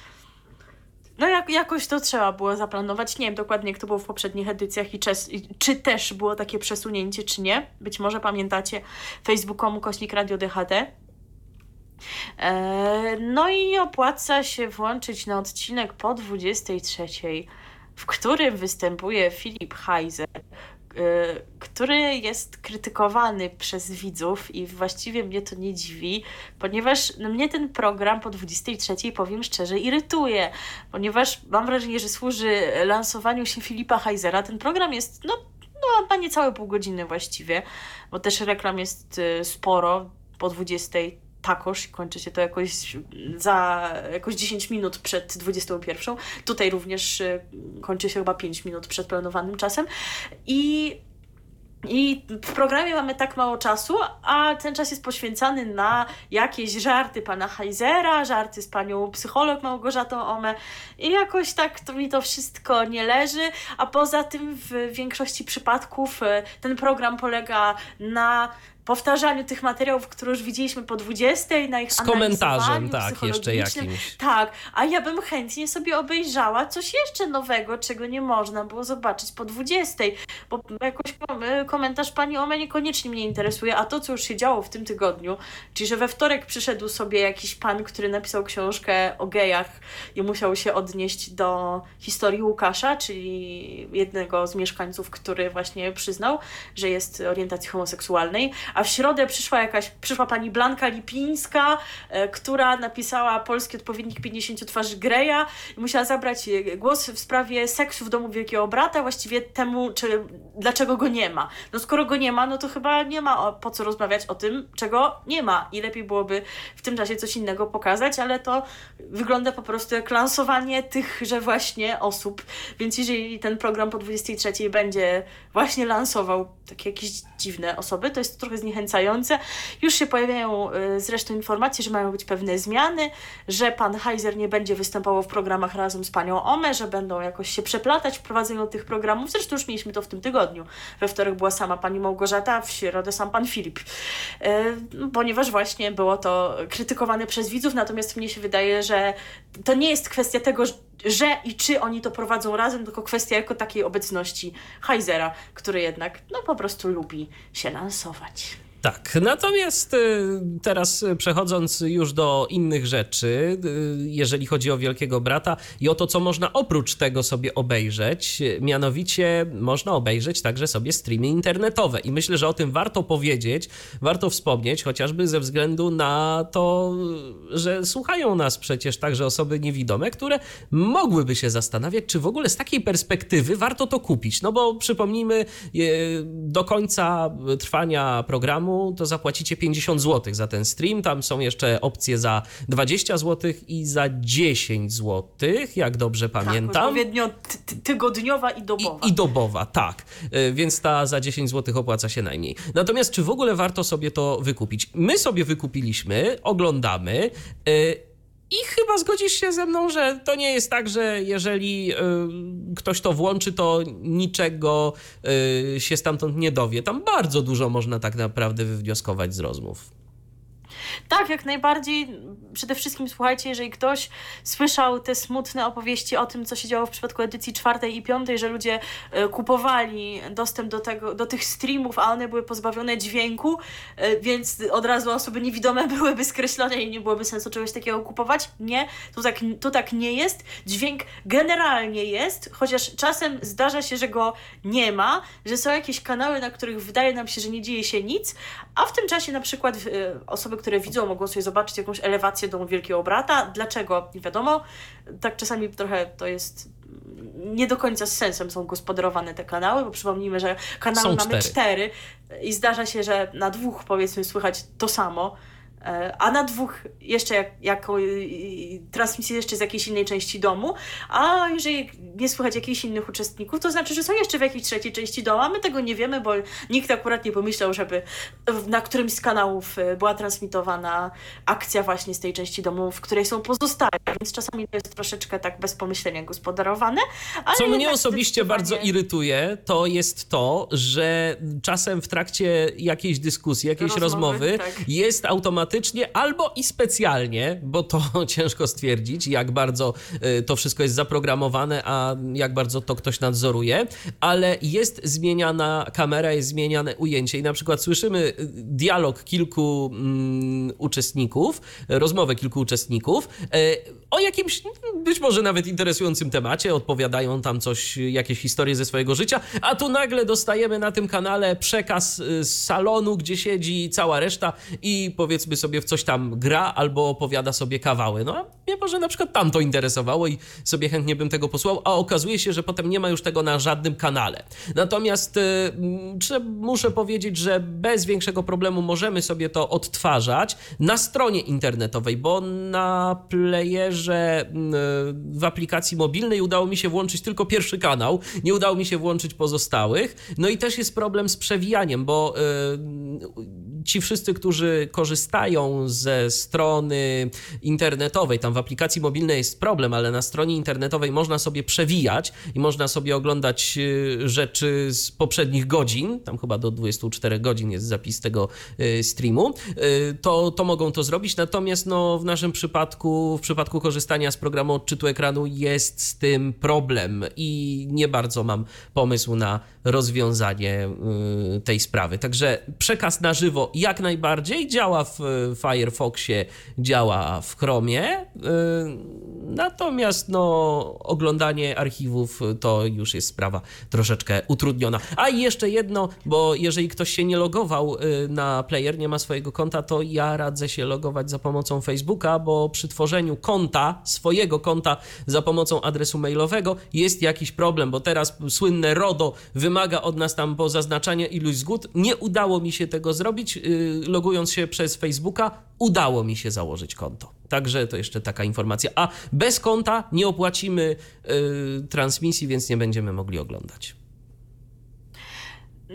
S2: No jak, jakoś to trzeba było zaplanować. Nie wiem dokładnie, jak to było w poprzednich edycjach i, czes, czy też było takie przesunięcie, czy nie. Być może pamiętacie facebook.com kośnik radio DHD. E, no i opłaca się włączyć na odcinek po 23, w którym występuje Filip Heiser, który jest krytykowany przez widzów i właściwie mnie to nie dziwi, ponieważ no, mnie ten program po 23, powiem szczerze, irytuje, ponieważ mam wrażenie, że służy lansowaniu się Filipa Heisera. Ten program jest, no, no na niecałe pół godziny właściwie, bo też reklam jest y, sporo po 20 takoż kończy się to jakoś za jakoś 10 minut przed 21. Tutaj również y, kończy się chyba 5 minut przed planowanym czasem. I i w programie mamy tak mało czasu, a ten czas jest poświęcany na jakieś żarty pana Heisera, żarty z panią psycholog Małgorzatą Ome i jakoś tak to mi to wszystko nie leży, a poza tym w większości przypadków e, ten program polega na powtarzaniu tych materiałów, które już widzieliśmy po 20, na ich
S1: Z komentarzem, tak, jeszcze jakimś.
S2: Tak, a ja bym chętnie sobie obejrzała coś jeszcze nowego, czego nie można było zobaczyć po 20, bo jakoś kom- komentarz pani Ome niekoniecznie mnie interesuje, a to, co już się działo w tym tygodniu, czyli że we wtorek przyszedł sobie jakiś pan, który napisał książkę o gejach i musiał się odnieść do historii Łukasza, czyli jednego z mieszkańców, który właśnie przyznał, że jest orientacji homoseksualnej, a w środę przyszła jakaś, przyszła pani Blanka Lipińska, e, która napisała polski odpowiednik 50 twarzy Greya i musiała zabrać e, głos w sprawie seksu w domu Wielkiego Brata, właściwie temu, czy, dlaczego go nie ma. No skoro go nie ma, no to chyba nie ma po co rozmawiać o tym, czego nie ma. I lepiej byłoby w tym czasie coś innego pokazać, ale to wygląda po prostu jak lansowanie tychże właśnie osób, więc jeżeli ten program po 23 będzie właśnie lansował takie jakieś dziwne osoby, to jest trochę zniechęcające. Już się pojawiają y, zresztą informacje, że mają być pewne zmiany, że pan Heiser nie będzie występował w programach razem z panią Ome, że będą jakoś się przeplatać w prowadzeniu tych programów. Zresztą już mieliśmy to w tym tygodniu. We wtorek była sama pani Małgorzata, w środę sam pan Filip. Y, ponieważ właśnie było to krytykowane przez widzów, natomiast mnie się wydaje, że to nie jest kwestia tego, że i czy oni to prowadzą razem, tylko kwestia jako takiej obecności Heisera, który jednak no po prostu lubi się lansować.
S1: Tak, natomiast y, teraz y, przechodząc już do innych rzeczy, y, jeżeli chodzi o Wielkiego Brata i o to, co można oprócz tego sobie obejrzeć, mianowicie można obejrzeć także sobie streamy internetowe. I myślę, że o tym warto powiedzieć, warto wspomnieć, chociażby ze względu na to, że słuchają nas przecież także osoby niewidome, które mogłyby się zastanawiać, czy w ogóle z takiej perspektywy warto to kupić, no bo przypomnijmy, do końca trwania programu to zapłacicie 50 zł za ten stream. Tam są jeszcze opcje za 20 zł i za 10 zł, jak dobrze
S2: Tak,
S1: pamiętam.
S2: odpowiednio ty- ty- tygodniowa i dobowa.
S1: I, I dobowa, tak. Y, Więc ta za 10 zł opłaca się najmniej. Natomiast czy w ogóle warto sobie to wykupić? My sobie wykupiliśmy, oglądamy. y, I chyba zgodzisz się ze mną, że to nie jest tak, że jeżeli y, ktoś to włączy, to niczego y, się stamtąd nie dowie. Tam bardzo dużo można tak naprawdę wywnioskować z rozmów.
S2: Tak, jak najbardziej. Przede wszystkim słuchajcie, jeżeli ktoś słyszał te smutne opowieści o tym, co się działo w przypadku edycji czwartej i piątej, że ludzie e, kupowali dostęp do, tego, do tych streamów, a one były pozbawione dźwięku, e, więc od razu osoby niewidome [LAUGHS] byłyby skreślone i nie byłoby sensu czegoś takiego kupować. Nie, to tak, to tak nie jest. Dźwięk generalnie jest, chociaż czasem zdarza się, że go nie ma, że są jakieś kanały, na których wydaje nam się, że nie dzieje się nic, a w tym czasie na przykład e, osoby, które widzą, mogą sobie zobaczyć jakąś elewację domu Wielkiego Brata. Dlaczego? Nie wiadomo. Tak czasami trochę to jest nie do końca z sensem są gospodarowane te kanały, bo przypomnijmy, że kanały
S1: Są
S2: mamy
S1: cztery.
S2: cztery i zdarza się, że na dwóch powiedzmy słychać to samo. E, a na dwóch jeszcze jak, jako transmisję jeszcze z jakiejś innej części domu, a jeżeli nie słychać jakichś innych uczestników, to znaczy, że są jeszcze w jakiejś trzeciej części domu, a my tego nie wiemy, bo nikt akurat nie pomyślał, żeby na którymś z kanałów e, była transmitowana akcja właśnie z tej części domu, w której są pozostałe, więc czasami to jest troszeczkę tak bez pomyślenia gospodarowane.
S1: Co mnie osobiście bardzo irytuje, to jest to, że czasem w trakcie jakiejś dyskusji, jakiejś rozmowy, rozmowy tak. jest automatycznie automatycznie albo i specjalnie, bo to [LAUGHS] ciężko stwierdzić, jak bardzo y, to wszystko jest zaprogramowane, a jak bardzo to ktoś nadzoruje, ale jest zmieniana kamera, jest zmieniane ujęcie i na przykład słyszymy y, dialog kilku um, uczestników, rozmowę kilku uczestników y, o jakimś być może nawet interesującym temacie, odpowiadają tam coś, jakieś historie ze swojego życia, a tu nagle dostajemy na tym kanale przekaz z salonu, gdzie siedzi cała reszta i powiedzmy sobie w coś tam gra albo opowiada sobie kawały. No, mnie może na przykład tam to interesowało i sobie chętnie bym tego posłał, a okazuje się, że potem nie ma już tego na żadnym kanale. Natomiast y, muszę powiedzieć, że bez większego problemu możemy sobie to odtwarzać na stronie internetowej, bo na playerze y, w aplikacji mobilnej udało mi się włączyć tylko pierwszy kanał, nie udało mi się włączyć pozostałych. No i też jest problem z przewijaniem, bo y, ci wszyscy, którzy korzystają ze strony internetowej, tam w aplikacji mobilnej jest problem, ale na stronie internetowej można sobie przewijać i można sobie oglądać y, rzeczy z poprzednich godzin, tam chyba do 24 godzin jest zapis tego y, streamu, y, to, to mogą to zrobić. Natomiast no, w naszym przypadku, w przypadku korzystania z programu odczytu ekranu jest z tym problem i nie bardzo mam pomysł na rozwiązanie tej sprawy. Także przekaz na żywo jak najbardziej działa w Firefoxie, działa w Chromie. Natomiast no, oglądanie archiwów to już jest sprawa troszeczkę utrudniona. A i jeszcze jedno, bo jeżeli ktoś się nie logował y, na player, nie ma swojego konta, to ja radzę się logować za pomocą Facebooka, bo przy tworzeniu konta, swojego konta za pomocą adresu mailowego jest jakiś problem, bo teraz słynne RODO wymaga od nas tam pozaznaczania iluś zgód. Nie udało mi się tego zrobić, y, logując się przez Facebooka, udało mi się założyć konto. Także to jeszcze taka informacja. A bez konta nie opłacimy y, transmisji, więc nie będziemy mogli oglądać.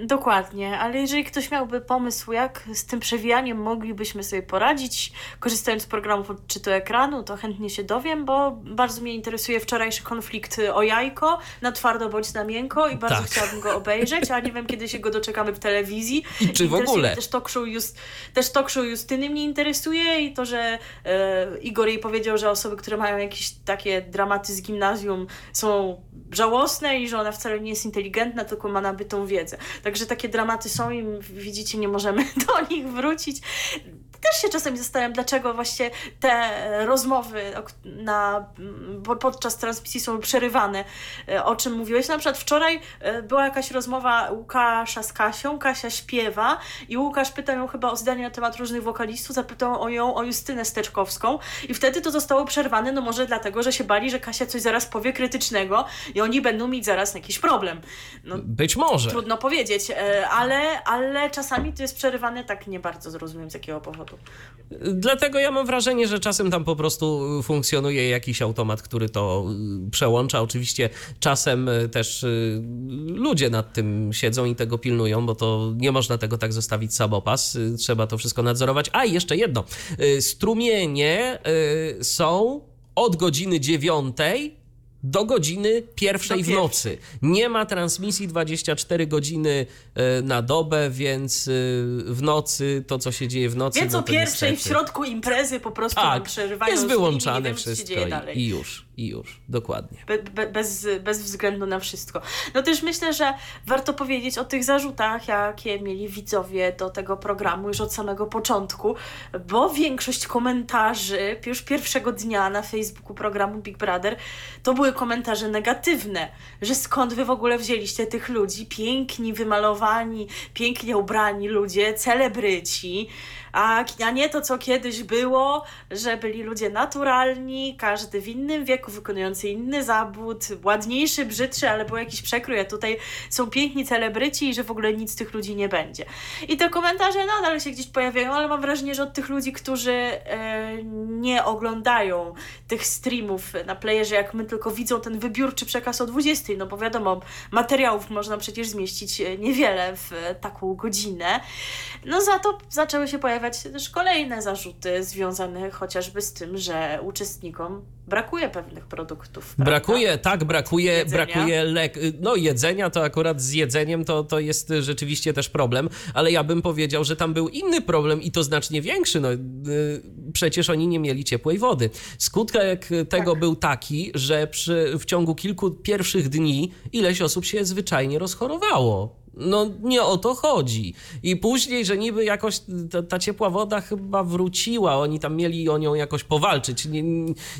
S2: Dokładnie, ale jeżeli ktoś miałby pomysł, jak z tym przewijaniem moglibyśmy sobie poradzić, korzystając z programów odczytu ekranu, to chętnie się dowiem, bo bardzo mnie interesuje wczorajszy konflikt o jajko, na twardo bądź na miękko i bardzo tak. chciałabym go obejrzeć, a nie wiem, kiedy się go doczekamy w telewizji.
S1: I czy w ogóle?
S2: Też talk, show Just, też talk show Justyny mnie interesuje i to, że e, Igor jej powiedział, że osoby, które mają jakieś takie dramaty z gimnazjum są żałosne i że ona wcale nie jest inteligentna, tylko ma nabytą wiedzę. Także takie dramaty są i widzicie, nie możemy [LAUGHS] do nich wrócić. Też się czasami zastanawiam, dlaczego właśnie te rozmowy na, podczas transmisji są przerywane. E, o czym mówiłeś? Na przykład wczoraj e, była jakaś rozmowa Łukasza z Kasią, Kasia śpiewa i Łukasz pytał ją chyba o zdanie na temat różnych wokalistów, zapytał o ją o Justynę Steczkowską i wtedy to zostało przerwane, no może dlatego, że się bali, że Kasia coś zaraz powie krytycznego i oni będą mieć zaraz jakiś problem. No,
S1: Być może.
S2: Trudno powiedzieć, e, ale, ale czasami to jest przerywane tak nie bardzo zrozumiem z jakiego powodu.
S1: Dlatego ja mam wrażenie, że czasem tam po prostu funkcjonuje jakiś automat, który to y, przełącza. Oczywiście czasem y, też y, ludzie nad tym siedzą i tego pilnują, bo to nie można tego tak zostawić samopas. Trzeba to wszystko nadzorować. A jeszcze jedno. Strumienie są od godziny dziewiątej do godziny pierwszej w nocy. Nie ma transmisji 24 godziny e, na dobę, więc e, w nocy to, co się dzieje w nocy.
S2: Więc
S1: no
S2: o pierwszej niestety. w środku imprezy po prostu
S1: tak, przerywają. Jest wyłączane wszystko i, i już i już, dokładnie.
S2: Be, be, bez, bez względu na wszystko. No też myślę, że warto powiedzieć o tych zarzutach, jakie mieli widzowie do tego programu już od samego początku, bo większość komentarzy już pierwszego dnia na Facebooku programu Big Brother to były komentarze negatywne, że skąd wy w ogóle wzięliście tych ludzi, piękni, wymalowani, pięknie ubrani ludzie, celebryci, a, a nie to, co kiedyś było, że byli ludzie naturalni, każdy w innym wieku wykonujący inny zawód, ładniejszy, brzydszy, ale był jakiś przekrój, a tutaj są piękni celebryci i że w ogóle nic z tych ludzi nie będzie. I te komentarze nadal się gdzieś pojawiają, ale mam wrażenie, że od tych ludzi, którzy e, nie oglądają tych streamów na playerze, jak my tylko widzą ten wybiórczy przekaz o 20, no bo wiadomo, materiałów można przecież zmieścić e, niewiele w e, taką godzinę. No za to zaczęły się pojawiać też kolejne zarzuty związane chociażby z tym, że uczestnikom brakuje pewnych produktów. prawda?
S1: Brakuje, tak, brakuje,
S2: Jedzenia.
S1: brakuje lek. No jedzenia to akurat z jedzeniem to, to jest rzeczywiście też problem, ale ja bym powiedział, że tam był inny problem i to znacznie większy. No, yy, przecież oni nie mieli ciepłej wody. Skutek tego
S2: Tak.
S1: był taki, że przy, w ciągu kilku pierwszych dni ileś osób się zwyczajnie rozchorowało. No nie o to chodzi. I później, że niby jakoś ta, ta ciepła woda chyba wróciła, oni tam mieli o nią jakoś powalczyć. Nie,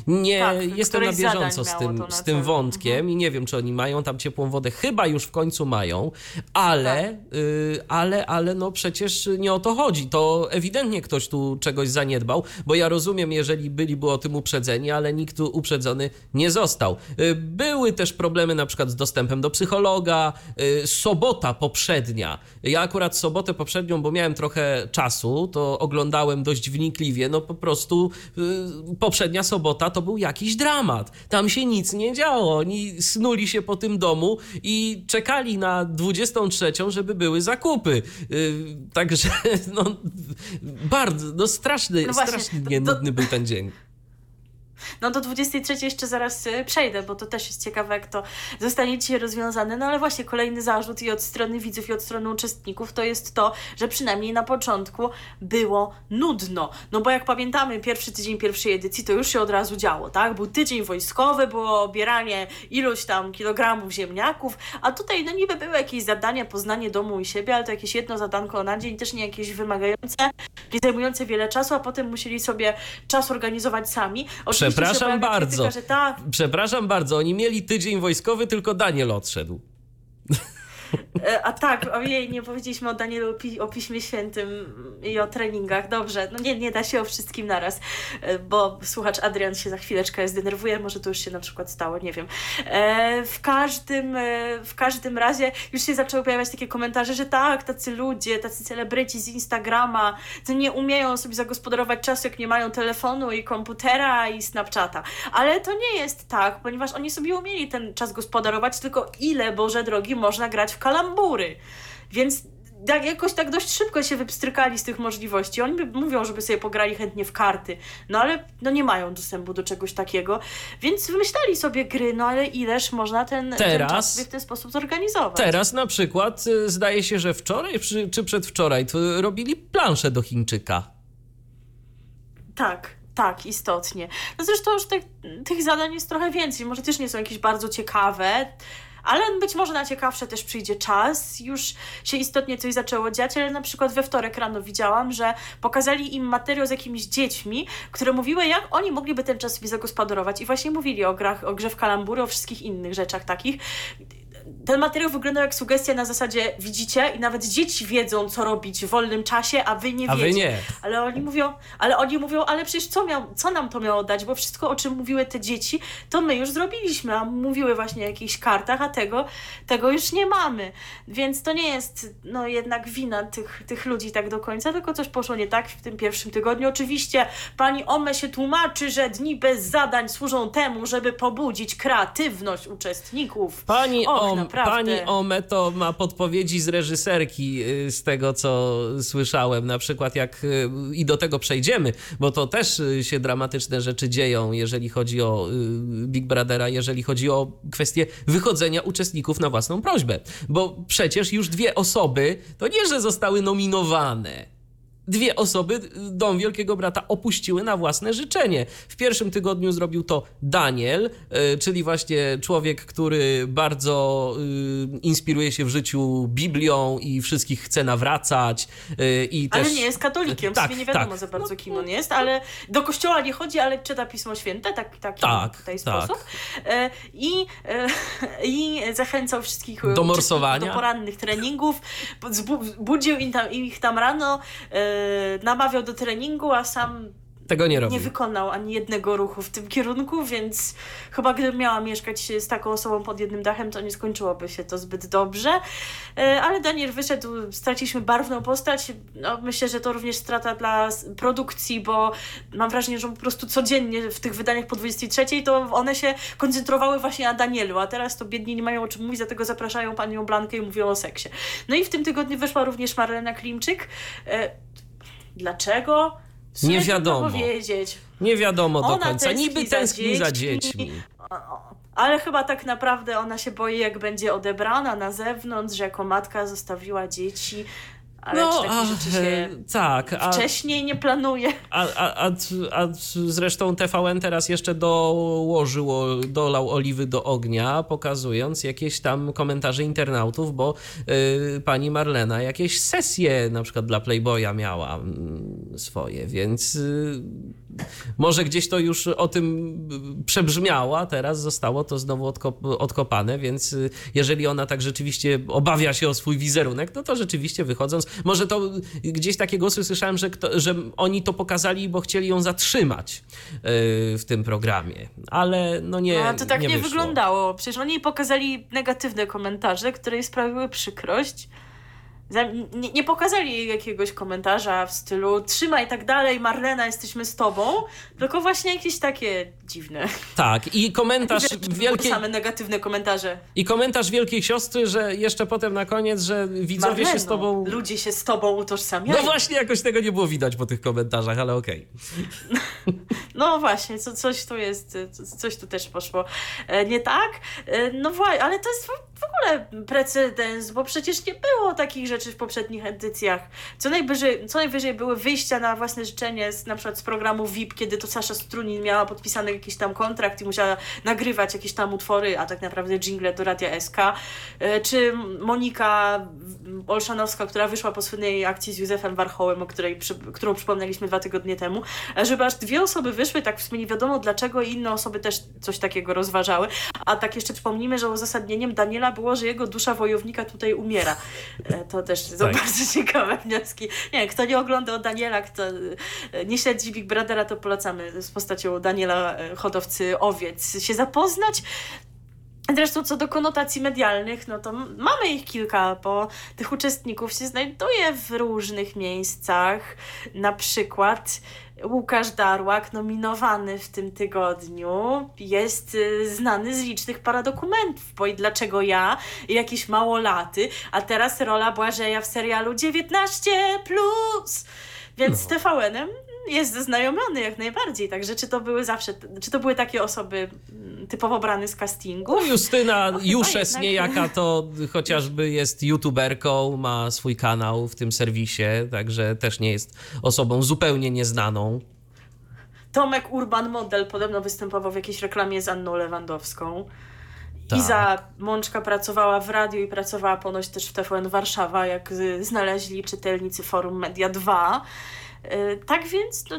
S1: nie
S2: Tak,
S1: jestem na bieżąco z tym, z tym wątkiem i nie wiem, czy oni mają tam ciepłą wodę. Chyba już w końcu mają, ale,
S2: Tak.
S1: y, ale, ale no przecież nie o to chodzi. To ewidentnie ktoś tu czegoś zaniedbał, bo ja rozumiem, jeżeli byliby o tym uprzedzeni, ale nikt tu uprzedzony nie został. Y, Były też problemy na przykład z dostępem do psychologa. Y, Sobota poprzednia. Ja akurat sobotę poprzednią, bo miałem trochę czasu, to oglądałem dość wnikliwie. No po prostu y, poprzednia sobota to był jakiś dramat. Tam się nic nie działo. Oni snuli się po tym domu i czekali na 23, żeby były zakupy. Y, Także [LAUGHS] no bardzo, no straszny,
S2: No właśnie,
S1: strasznie
S2: to-
S1: nudny był ten dzień.
S2: No do 23 jeszcze zaraz y, przejdę, bo to też jest ciekawe, jak to zostanie dzisiaj rozwiązane. No ale właśnie kolejny zarzut i od strony widzów, i od strony uczestników to jest to, że przynajmniej na początku było nudno. No bo jak pamiętamy, pierwszy tydzień pierwszej edycji to już się od razu działo, tak? Był tydzień wojskowy, było obieranie iluś tam kilogramów ziemniaków, a tutaj no niby były jakieś zadania, poznanie domu i siebie, ale to jakieś jedno zadanko na dzień, też nie jakieś wymagające, nie zajmujące wiele czasu, a potem musieli sobie czas organizować sami. Oczywiście
S1: Przepraszam bardzo.
S2: Krytyka, tak,
S1: Przepraszam bardzo, oni mieli tydzień wojskowy, tylko Daniel odszedł.
S2: E, a tak, ojej, nie powiedzieliśmy o Danielu o, pi- o Piśmie Świętym i o treningach. Dobrze, no nie, nie da się o wszystkim naraz, e, bo słuchacz Adrian się za chwileczkę zdenerwuje, może to już się na przykład stało, nie wiem. E, w każdym, w każdym razie już się zaczęły pojawiać takie komentarze, że tak, tacy ludzie, tacy celebryci z Instagrama, to nie umieją sobie zagospodarować czasu, jak nie mają telefonu i komputera i Snapchata. Ale to nie jest tak, ponieważ oni sobie umieli ten czas gospodarować, tylko ile, Boże drogi, można grać w kalambury. Więc tak, jakoś tak dość szybko się wypstrykali z tych możliwości. Oni mówią, żeby sobie pograli chętnie w karty, no ale no nie mają dostępu do czegoś takiego, więc wymyślali sobie gry, no ale ileż można ten, ten
S1: Teraz-
S2: czas sobie w ten sposób zorganizować.
S1: Teraz na przykład y, zdaje się, że wczoraj czy, przedwczoraj to robili planszę do Chińczyka.
S2: Tak, tak, istotnie. No zresztą już tych, tych zadań jest trochę więcej. Może też nie są jakieś bardzo ciekawe, ale być może na ciekawsze też przyjdzie czas. Już się istotnie coś zaczęło dziać, ale na przykład we wtorek rano widziałam, że pokazali im materiał z jakimiś dziećmi, które mówiły, jak oni mogliby ten czas sobie zagospodarować. I właśnie mówili o grach, o grze w kalambury, o wszystkich innych rzeczach takich. Ten materiał wyglądał jak sugestia na zasadzie widzicie i nawet dzieci wiedzą, co robić w wolnym czasie, a wy nie
S1: A wy
S2: wiecie.
S1: nie.
S2: Ale oni mówią, ale oni mówią, ale przecież co, miał, co nam to miało dać? Bo wszystko, o czym mówiły te dzieci, to my już zrobiliśmy, a mówiły właśnie o jakichś kartach, a tego, tego już nie mamy. Więc to nie jest no jednak wina tych, tych ludzi tak do końca, tylko coś poszło nie tak w tym pierwszym tygodniu. Oczywiście pani Ome się tłumaczy, że dni bez zadań służą temu, żeby pobudzić kreatywność uczestników.
S1: Pani,
S2: Och,
S1: Om,
S2: naprawdę.
S1: pani Ome to ma podpowiedzi z reżyserki, y, z tego co słyszałem. Na przykład jak y, i do tego przejdziemy, bo to też y, się dramatyczne rzeczy dzieją, jeżeli chodzi o Big Brothera, jeżeli chodzi o kwestię wychodzenia uczestników na własną prośbę. Bo przecież już dwie osoby, to nie, że zostały nominowane. Dwie osoby Dom Wielkiego Brata opuściły na własne życzenie. W pierwszym tygodniu zrobił to Daniel, y, czyli właśnie człowiek, który bardzo y, inspiruje się w życiu Biblią i wszystkich chce nawracać. y, I
S2: Ale
S1: też...
S2: nie jest katolikiem,
S1: Tak,
S2: nie wiadomo
S1: tak.
S2: za bardzo kim on jest, ale do kościoła nie chodzi, ale czyta Pismo Święte, tak, tak,
S1: Tak,
S2: ten
S1: tak.
S2: sposób. E, I, e, [LAUGHS] I zachęcał wszystkich
S1: Do morsowania.
S2: do porannych treningów, budził tam, ich tam rano, e, namawiał do treningu, a sam
S1: Tego nie robi.
S2: nie wykonał ani jednego ruchu w tym kierunku, więc chyba gdybym miała mieszkać z taką osobą pod jednym dachem, to nie skończyłoby się to zbyt dobrze. E, Ale Daniel wyszedł, straciliśmy barwną postać. No, myślę, że to również strata dla produkcji, bo mam wrażenie, że po prostu codziennie w tych wydaniach po 23 to one się koncentrowały właśnie na Danielu, a teraz to biedni nie mają o czym mówić, dlatego zapraszają panią Blankę i mówią o seksie. No i w tym tygodniu wyszła również Marlena Klimczyk. Dlaczego?
S1: Nie wiadomo.
S2: powiedzieć.
S1: Nie wiadomo do
S2: Ona
S1: końca. Niby
S2: za
S1: tęskni za
S2: dziećmi.
S1: dziećmi.
S2: Ale chyba tak naprawdę ona się boi, jak będzie odebrana na zewnątrz, że jako matka zostawiła dzieci. Ale
S1: No,
S2: czy rzeczy się
S1: e, tak, a,
S2: wcześniej nie planuje?
S1: a, a, a, a zresztą TVN teraz jeszcze dołożył, o- dolał oliwy do ognia, pokazując jakieś tam komentarze internautów, bo y, pani Marlena jakieś sesje na przykład dla Playboya miała mm, swoje, więc y, może gdzieś to już o tym przebrzmiało, a teraz zostało to znowu odkop, odkopane, więc y, jeżeli ona tak rzeczywiście obawia się o swój wizerunek, no to rzeczywiście wychodząc, może to gdzieś takie głosy słyszałem, że, kto, że oni to pokazali, bo chcieli ją zatrzymać y, w tym programie, ale no nie,
S2: No, to tak nie,
S1: wyszło.
S2: wyglądało. Przecież oni pokazali negatywne komentarze, które jej sprawiły przykrość. Nie, nie pokazali jej jakiegoś komentarza w stylu trzymaj tak dalej, Marlena, jesteśmy z tobą, tylko właśnie jakieś takie dziwne.
S1: Tak, i komentarz
S2: Wielkie...
S1: wielkiej,
S2: Same negatywne komentarze.
S1: i komentarz wielkiej siostry, że jeszcze potem na koniec, że widzowie się z
S2: Marleno,
S1: tobą...
S2: Ludzie się z tobą utożsamiają.
S1: No właśnie, jakoś tego nie było widać po tych komentarzach, ale okej.
S2: No właśnie, co, coś tu jest, co- coś tu też poszło e, nie tak. E, No właśnie, ale to jest w- ogóle precedens, bo przecież nie było takich rzeczy w poprzednich edycjach. Co najwyżej, co najwyżej były wyjścia na własne życzenie, z, na przykład z programu VIP, kiedy to Sasza Strunin miała podpisany jakiś tam kontrakt i musiała nagrywać jakieś tam utwory, a tak naprawdę jingle do Radia SK. E, Czy Monika Olszanowska, która wyszła po słynnej akcji z Józefem Warchołem, o której, którą przypomnieliśmy dwa tygodnie temu, a żeby aż dwie osoby wyszły, tak w sumie nie wiadomo dlaczego i inne osoby też coś takiego rozważały. A tak jeszcze przypomnijmy, że uzasadnieniem Daniela było, że jego dusza wojownika tutaj umiera. E, To też są
S1: Tak.
S2: bardzo [LAUGHS] ciekawe wnioski. Nie kto nie oglądał Daniela, kto e, nie śledzi Big Brothera, to polecamy z postacią Daniela e, Hodowcy Owiec się zapoznać. Zresztą co do konotacji medialnych, no to mamy ich kilka, bo tych uczestników się znajduje w różnych miejscach. Na przykład Łukasz Darłak, nominowany w tym tygodniu, jest y, znany z licznych paradokumentów, bo i dlaczego ja, i jakieś małolaty, a teraz rola Błażeja w serialu 19+. Więc z TVN-em jest zaznajomiony jak najbardziej. Także czy to były zawsze, czy to były takie osoby mm, typowo brane z castingu?
S1: No Justyna [LAUGHS] Juszes
S2: jednak.
S1: niejaka to chociażby jest youtuberką, ma swój kanał w tym serwisie, także też nie jest osobą zupełnie nieznaną.
S2: Tomek Urban Model podobno występował w jakiejś reklamie z Anną Lewandowską.
S1: Tak.
S2: Iza Mączka pracowała w radiu i pracowała ponoć też w TVN Warszawa, jak znaleźli czytelnicy Forum Media 2. Y, Tak więc no,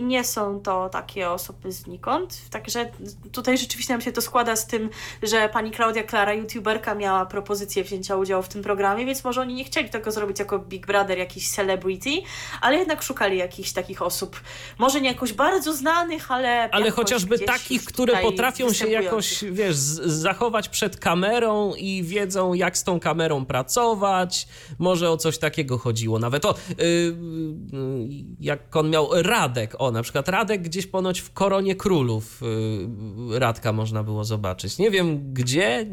S2: nie, są to takie osoby znikąd. Także tutaj rzeczywiście nam się to składa z tym, że pani Klaudia Klara, youtuberka, miała propozycję wzięcia udziału w tym programie, więc może oni nie chcieli tego zrobić jako Big Brother, jakiś celebrity, ale jednak szukali jakichś takich osób, może nie jakoś bardzo znanych, ale.
S1: Ale chociażby takich, które potrafią się jakoś, wiesz, zachować przed kamerą i wiedzą, jak z tą kamerą pracować. Może o coś takiego chodziło. Nawet o, yy, yy, jak on miał Radek, o, na przykład Radek gdzieś ponoć w Koronie Królów yy, Radka można było zobaczyć. Nie wiem gdzie,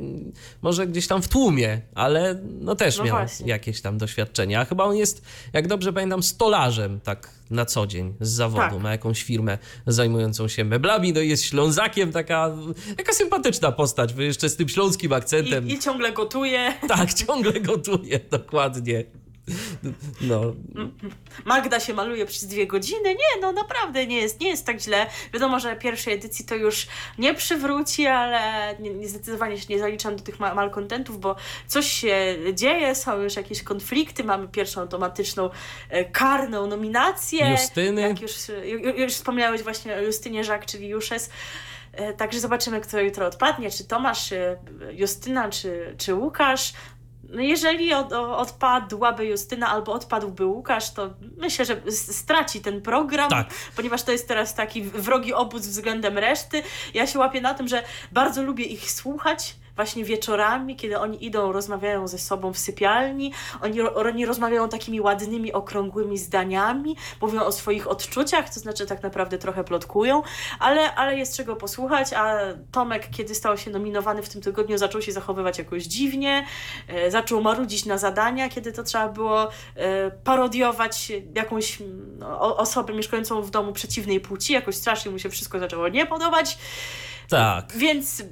S1: może gdzieś tam w tłumie, ale no też
S2: No
S1: miał
S2: właśnie.
S1: jakieś tam doświadczenia. A chyba on jest, jak dobrze pamiętam, stolarzem tak na co dzień z zawodu.
S2: Tak.
S1: Ma jakąś firmę zajmującą się meblami, no jest Ślązakiem, taka, taka sympatyczna postać, jeszcze z tym śląskim akcentem.
S2: I, I ciągle gotuje.
S1: Tak, ciągle gotuje, dokładnie. No,
S2: Magda się maluje przez dwie godziny. Nie, no naprawdę nie jest, nie jest tak źle. Wiadomo, że pierwszej edycji to już nie przywróci, ale nie, nie, zdecydowanie się nie zaliczam do tych ma- malkontentów, bo coś się dzieje, są już jakieś konflikty, mamy pierwszą automatyczną e, karną nominację.
S1: Justyny.
S2: Jak już, ju- już wspomniałeś właśnie o Justynie Żak, czyli Juszes. E, Także zobaczymy, kto jutro odpadnie, czy Tomasz, czy Justyna, czy, czy Łukasz. No jeżeli od, odpadłaby Justyna albo odpadłby Łukasz, to myślę, że straci ten program,
S1: tak.
S2: ponieważ to jest teraz taki wrogi obóz względem reszty. Ja się łapię na tym, że bardzo lubię ich słuchać właśnie wieczorami, kiedy oni idą, rozmawiają ze sobą w sypialni, oni, oni rozmawiają takimi ładnymi, okrągłymi zdaniami, mówią o swoich odczuciach, to znaczy tak naprawdę trochę plotkują, ale, ale jest czego posłuchać, a Tomek, kiedy stał się nominowany w tym tygodniu, zaczął się zachowywać jakoś dziwnie, e, zaczął marudzić na zadania, kiedy to trzeba było e, parodiować jakąś no, osobę mieszkającą w domu przeciwnej płci, jakoś strasznie mu się wszystko zaczęło nie podobać.
S1: Tak.
S2: Więc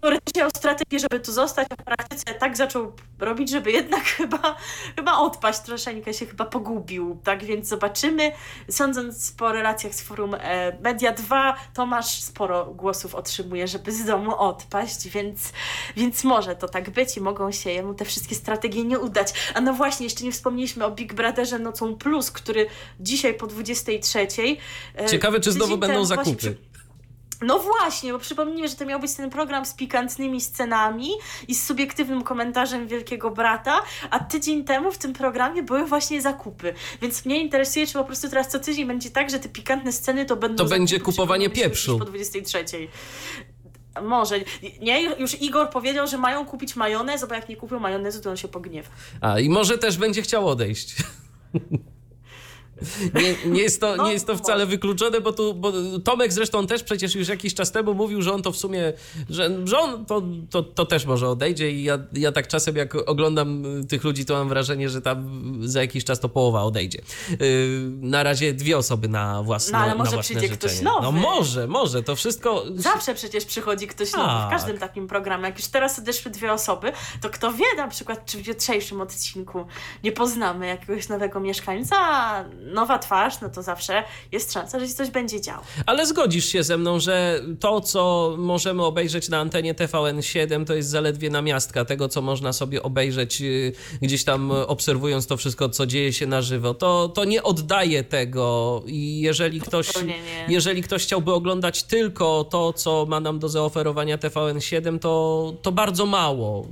S2: teoretycznie miał strategię, żeby tu zostać, a w praktyce tak zaczął robić, żeby jednak [LAUGHS] chyba, chyba odpaść troszeczkę, się chyba pogubił. Tak więc zobaczymy. Sądząc po relacjach z forum e, Media 2, Tomasz sporo głosów otrzymuje, żeby z domu odpaść, więc, więc może to tak być i mogą się jemu te wszystkie strategie nie udać. A no właśnie, jeszcze nie wspomnieliśmy o Big Brotherze Nocą Plus, który dzisiaj po 23.
S1: E, Ciekawe, czy znowu będą zakupy. Przy
S2: no właśnie, bo przypomnijmy, że to miał być ten program z pikantnymi scenami i z subiektywnym komentarzem Wielkiego Brata, a tydzień temu w tym programie były właśnie zakupy. Więc mnie interesuje, czy po prostu teraz co tydzień będzie tak, że te pikantne sceny to będą.
S1: To będzie kupowanie pieprzu.
S2: Po 23. Może. Nie, już Igor powiedział, że mają kupić majonez, bo jak nie kupią majonezu, to on się pogniewa.
S1: A i może też będzie chciał odejść. [LAUGHS] Nie, nie, jest to, nie jest to wcale wykluczone, bo tu bo Tomek zresztą też przecież już jakiś czas temu mówił, że on to w sumie, że, że on to, to, to też może odejdzie i ja, ja tak czasem jak oglądam tych ludzi, to mam wrażenie, że tam za jakiś czas to połowa odejdzie. Yy, na razie dwie osoby na własne No ale może przyjdzie życzenie. ktoś nowy. No może, może, to wszystko...
S2: Zawsze przecież przychodzi ktoś nowy w tak. każdym takim programie. Jak już teraz odeszły dwie osoby, to kto wie na przykład, czy w jutrzejszym odcinku nie poznamy jakiegoś nowego mieszkańca, nowa twarz, no to zawsze jest szansa, że się coś będzie działo.
S1: Ale zgodzisz się ze mną, że to, co możemy obejrzeć na antenie TVN7, to jest zaledwie namiastka tego, co można sobie obejrzeć y, gdzieś tam obserwując to wszystko, co dzieje się na żywo. To, to nie oddaje tego i jeżeli ktoś, jeżeli ktoś chciałby oglądać tylko to, co ma nam do zaoferowania TVN7, to, to bardzo mało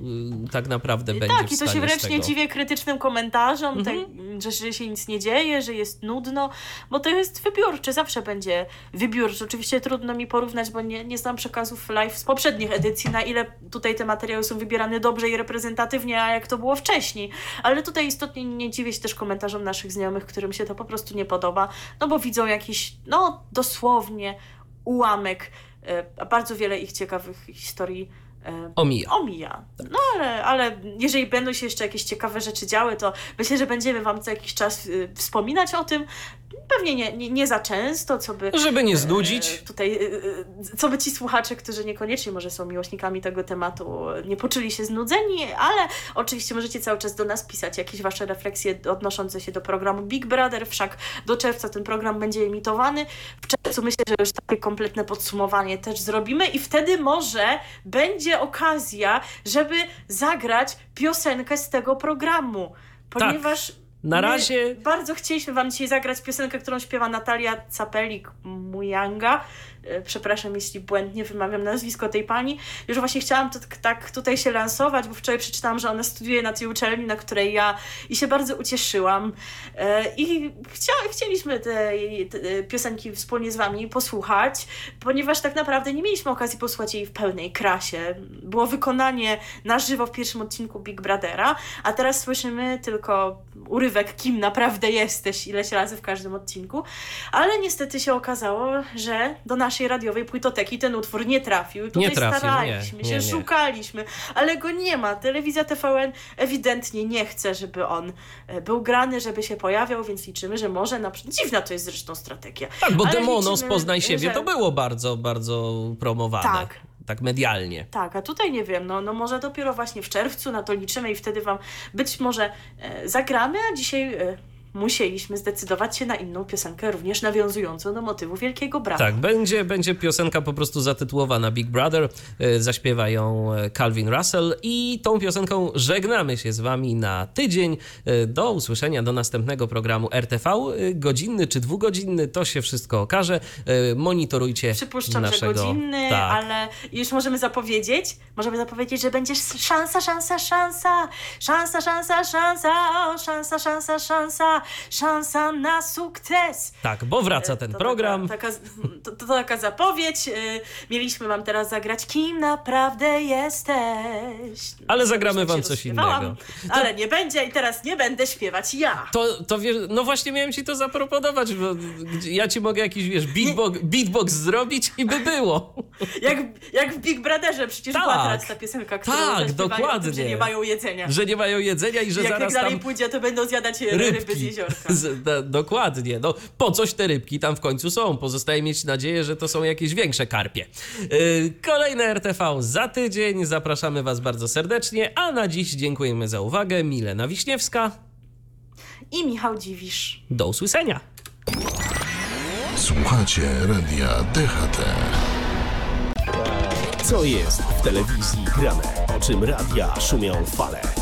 S1: y, tak naprawdę będzie
S2: Tak, i to się wręcz nie dziwię krytycznym komentarzom, mhm. te, że się nic nie dzieje, że jest nudno, bo to jest wybiórczy, zawsze będzie wybiórczy. Oczywiście trudno mi porównać, bo nie, nie znam przekazów live z poprzednich edycji, na ile tutaj te materiały są wybierane dobrze i reprezentatywnie, a jak to było wcześniej. Ale tutaj istotnie nie dziwię się też komentarzom naszych znajomych, którym się to po prostu nie podoba, no bo widzą jakiś, no dosłownie ułamek, a e, bardzo wiele ich ciekawych historii
S1: omija.
S2: Omija. No ale, ale jeżeli będą się jeszcze jakieś ciekawe rzeczy działy, to myślę, że będziemy Wam co jakiś czas y, wspominać o tym. Pewnie nie, nie, nie za często, co by.
S1: Żeby nie znudzić. E,
S2: tutaj, e, co by ci słuchacze, którzy niekoniecznie może są miłośnikami tego tematu, nie poczuli się znudzeni, ale oczywiście możecie cały czas do nas pisać jakieś Wasze refleksje odnoszące się do programu Big Brother. Wszak do czerwca ten program będzie emitowany. W czerwcu myślę, że już takie kompletne podsumowanie też zrobimy i wtedy może będzie okazja, żeby zagrać piosenkę z tego programu. Ponieważ tak.
S1: Na razie.
S2: Bardzo chcieliśmy Wam dzisiaj zagrać piosenkę, którą śpiewa Natalia Capelik-Mujanga. E, przepraszam, jeśli błędnie wymawiam nazwisko tej pani. Już właśnie chciałam to tak tutaj się lansować, bo wczoraj przeczytałam, że ona studiuje na tej uczelni, na której ja i się bardzo ucieszyłam. E, I chcia, chcieliśmy te, te piosenki wspólnie z Wami posłuchać, ponieważ tak naprawdę nie mieliśmy okazji posłuchać jej w pełnej krasie. Było wykonanie na żywo w pierwszym odcinku Big Brothera, a teraz słyszymy tylko urywek, kim naprawdę jesteś, ileś razy w każdym odcinku. Ale niestety się okazało, że do naszej naszej radiowej płytoteki ten utwór nie trafił. Tutaj nie trafił, staraliśmy nie, się, nie, nie. szukaliśmy, ale go nie ma. Telewizja TVN ewidentnie nie chce, żeby on e, był grany, żeby się pojawiał, więc liczymy, że może na przykład. Dziwna to jest zresztą strategia.
S1: Tak, bo Demono z Poznaj siebie że... to było bardzo, bardzo promowane. Tak, tak medialnie.
S2: Tak, a tutaj nie wiem, no, no może dopiero właśnie w czerwcu na to liczymy i wtedy Wam być może e, zagramy, a dzisiaj e, musieliśmy zdecydować się na inną piosenkę, również nawiązującą do motywu Wielkiego Brata.
S1: Tak, będzie, będzie piosenka po prostu zatytułowana Big Brother. E, Zaśpiewa ją e, Calvin Russell i tą piosenką żegnamy się z wami na tydzień. E, Do usłyszenia do następnego programu RTV. Godzinny czy dwugodzinny, to się wszystko okaże. Monitorujcie
S2: Przypuszczam,
S1: naszego...
S2: że godzinny,
S1: tak.
S2: ale już możemy zapowiedzieć, możemy zapowiedzieć, że będzie szansa, szansa, szansa, szansa, szansa, szansa, o, szansa, szansa, szansa, szansa na sukces.
S1: Tak, bo wraca ten
S2: To
S1: program.
S2: Taka, taka, to, to taka zapowiedź. y, Mieliśmy wam teraz zagrać Kim naprawdę jesteś.
S1: Ale zagramy wam coś innego.
S2: Ale nie będzie i teraz nie będę śpiewać ja.
S1: To, to wiesz, no właśnie miałem ci to zaproponować, bo ja ci mogę jakiś, wiesz, beatbox, beatbox zrobić i by było.
S2: Jak, jak w Big Brotherze przecież była
S1: Tak.
S2: teraz ta piosenka, którą
S1: Tak,
S2: o tym,
S1: dokładnie.
S2: że nie mają jedzenia.
S1: Że nie mają jedzenia i że
S2: Jak
S1: zaraz
S2: dalej
S1: tam
S2: pójdzie, to będą zjadać ryby
S1: rybki.
S2: Jeziorka.
S1: Z, da, dokładnie. No, po coś te rybki tam w końcu są. Pozostaje mieć nadzieję, że to są jakieś większe karpie. Yy, kolejne RTV za tydzień. Zapraszamy Was bardzo serdecznie, a na dziś dziękujemy za uwagę. Milena Wiśniewska.
S2: I Michał Dziwisz.
S1: Do usłyszenia.
S3: Słuchacie radia DHT.
S4: Co jest w telewizji grane? O czym radia szumią fale?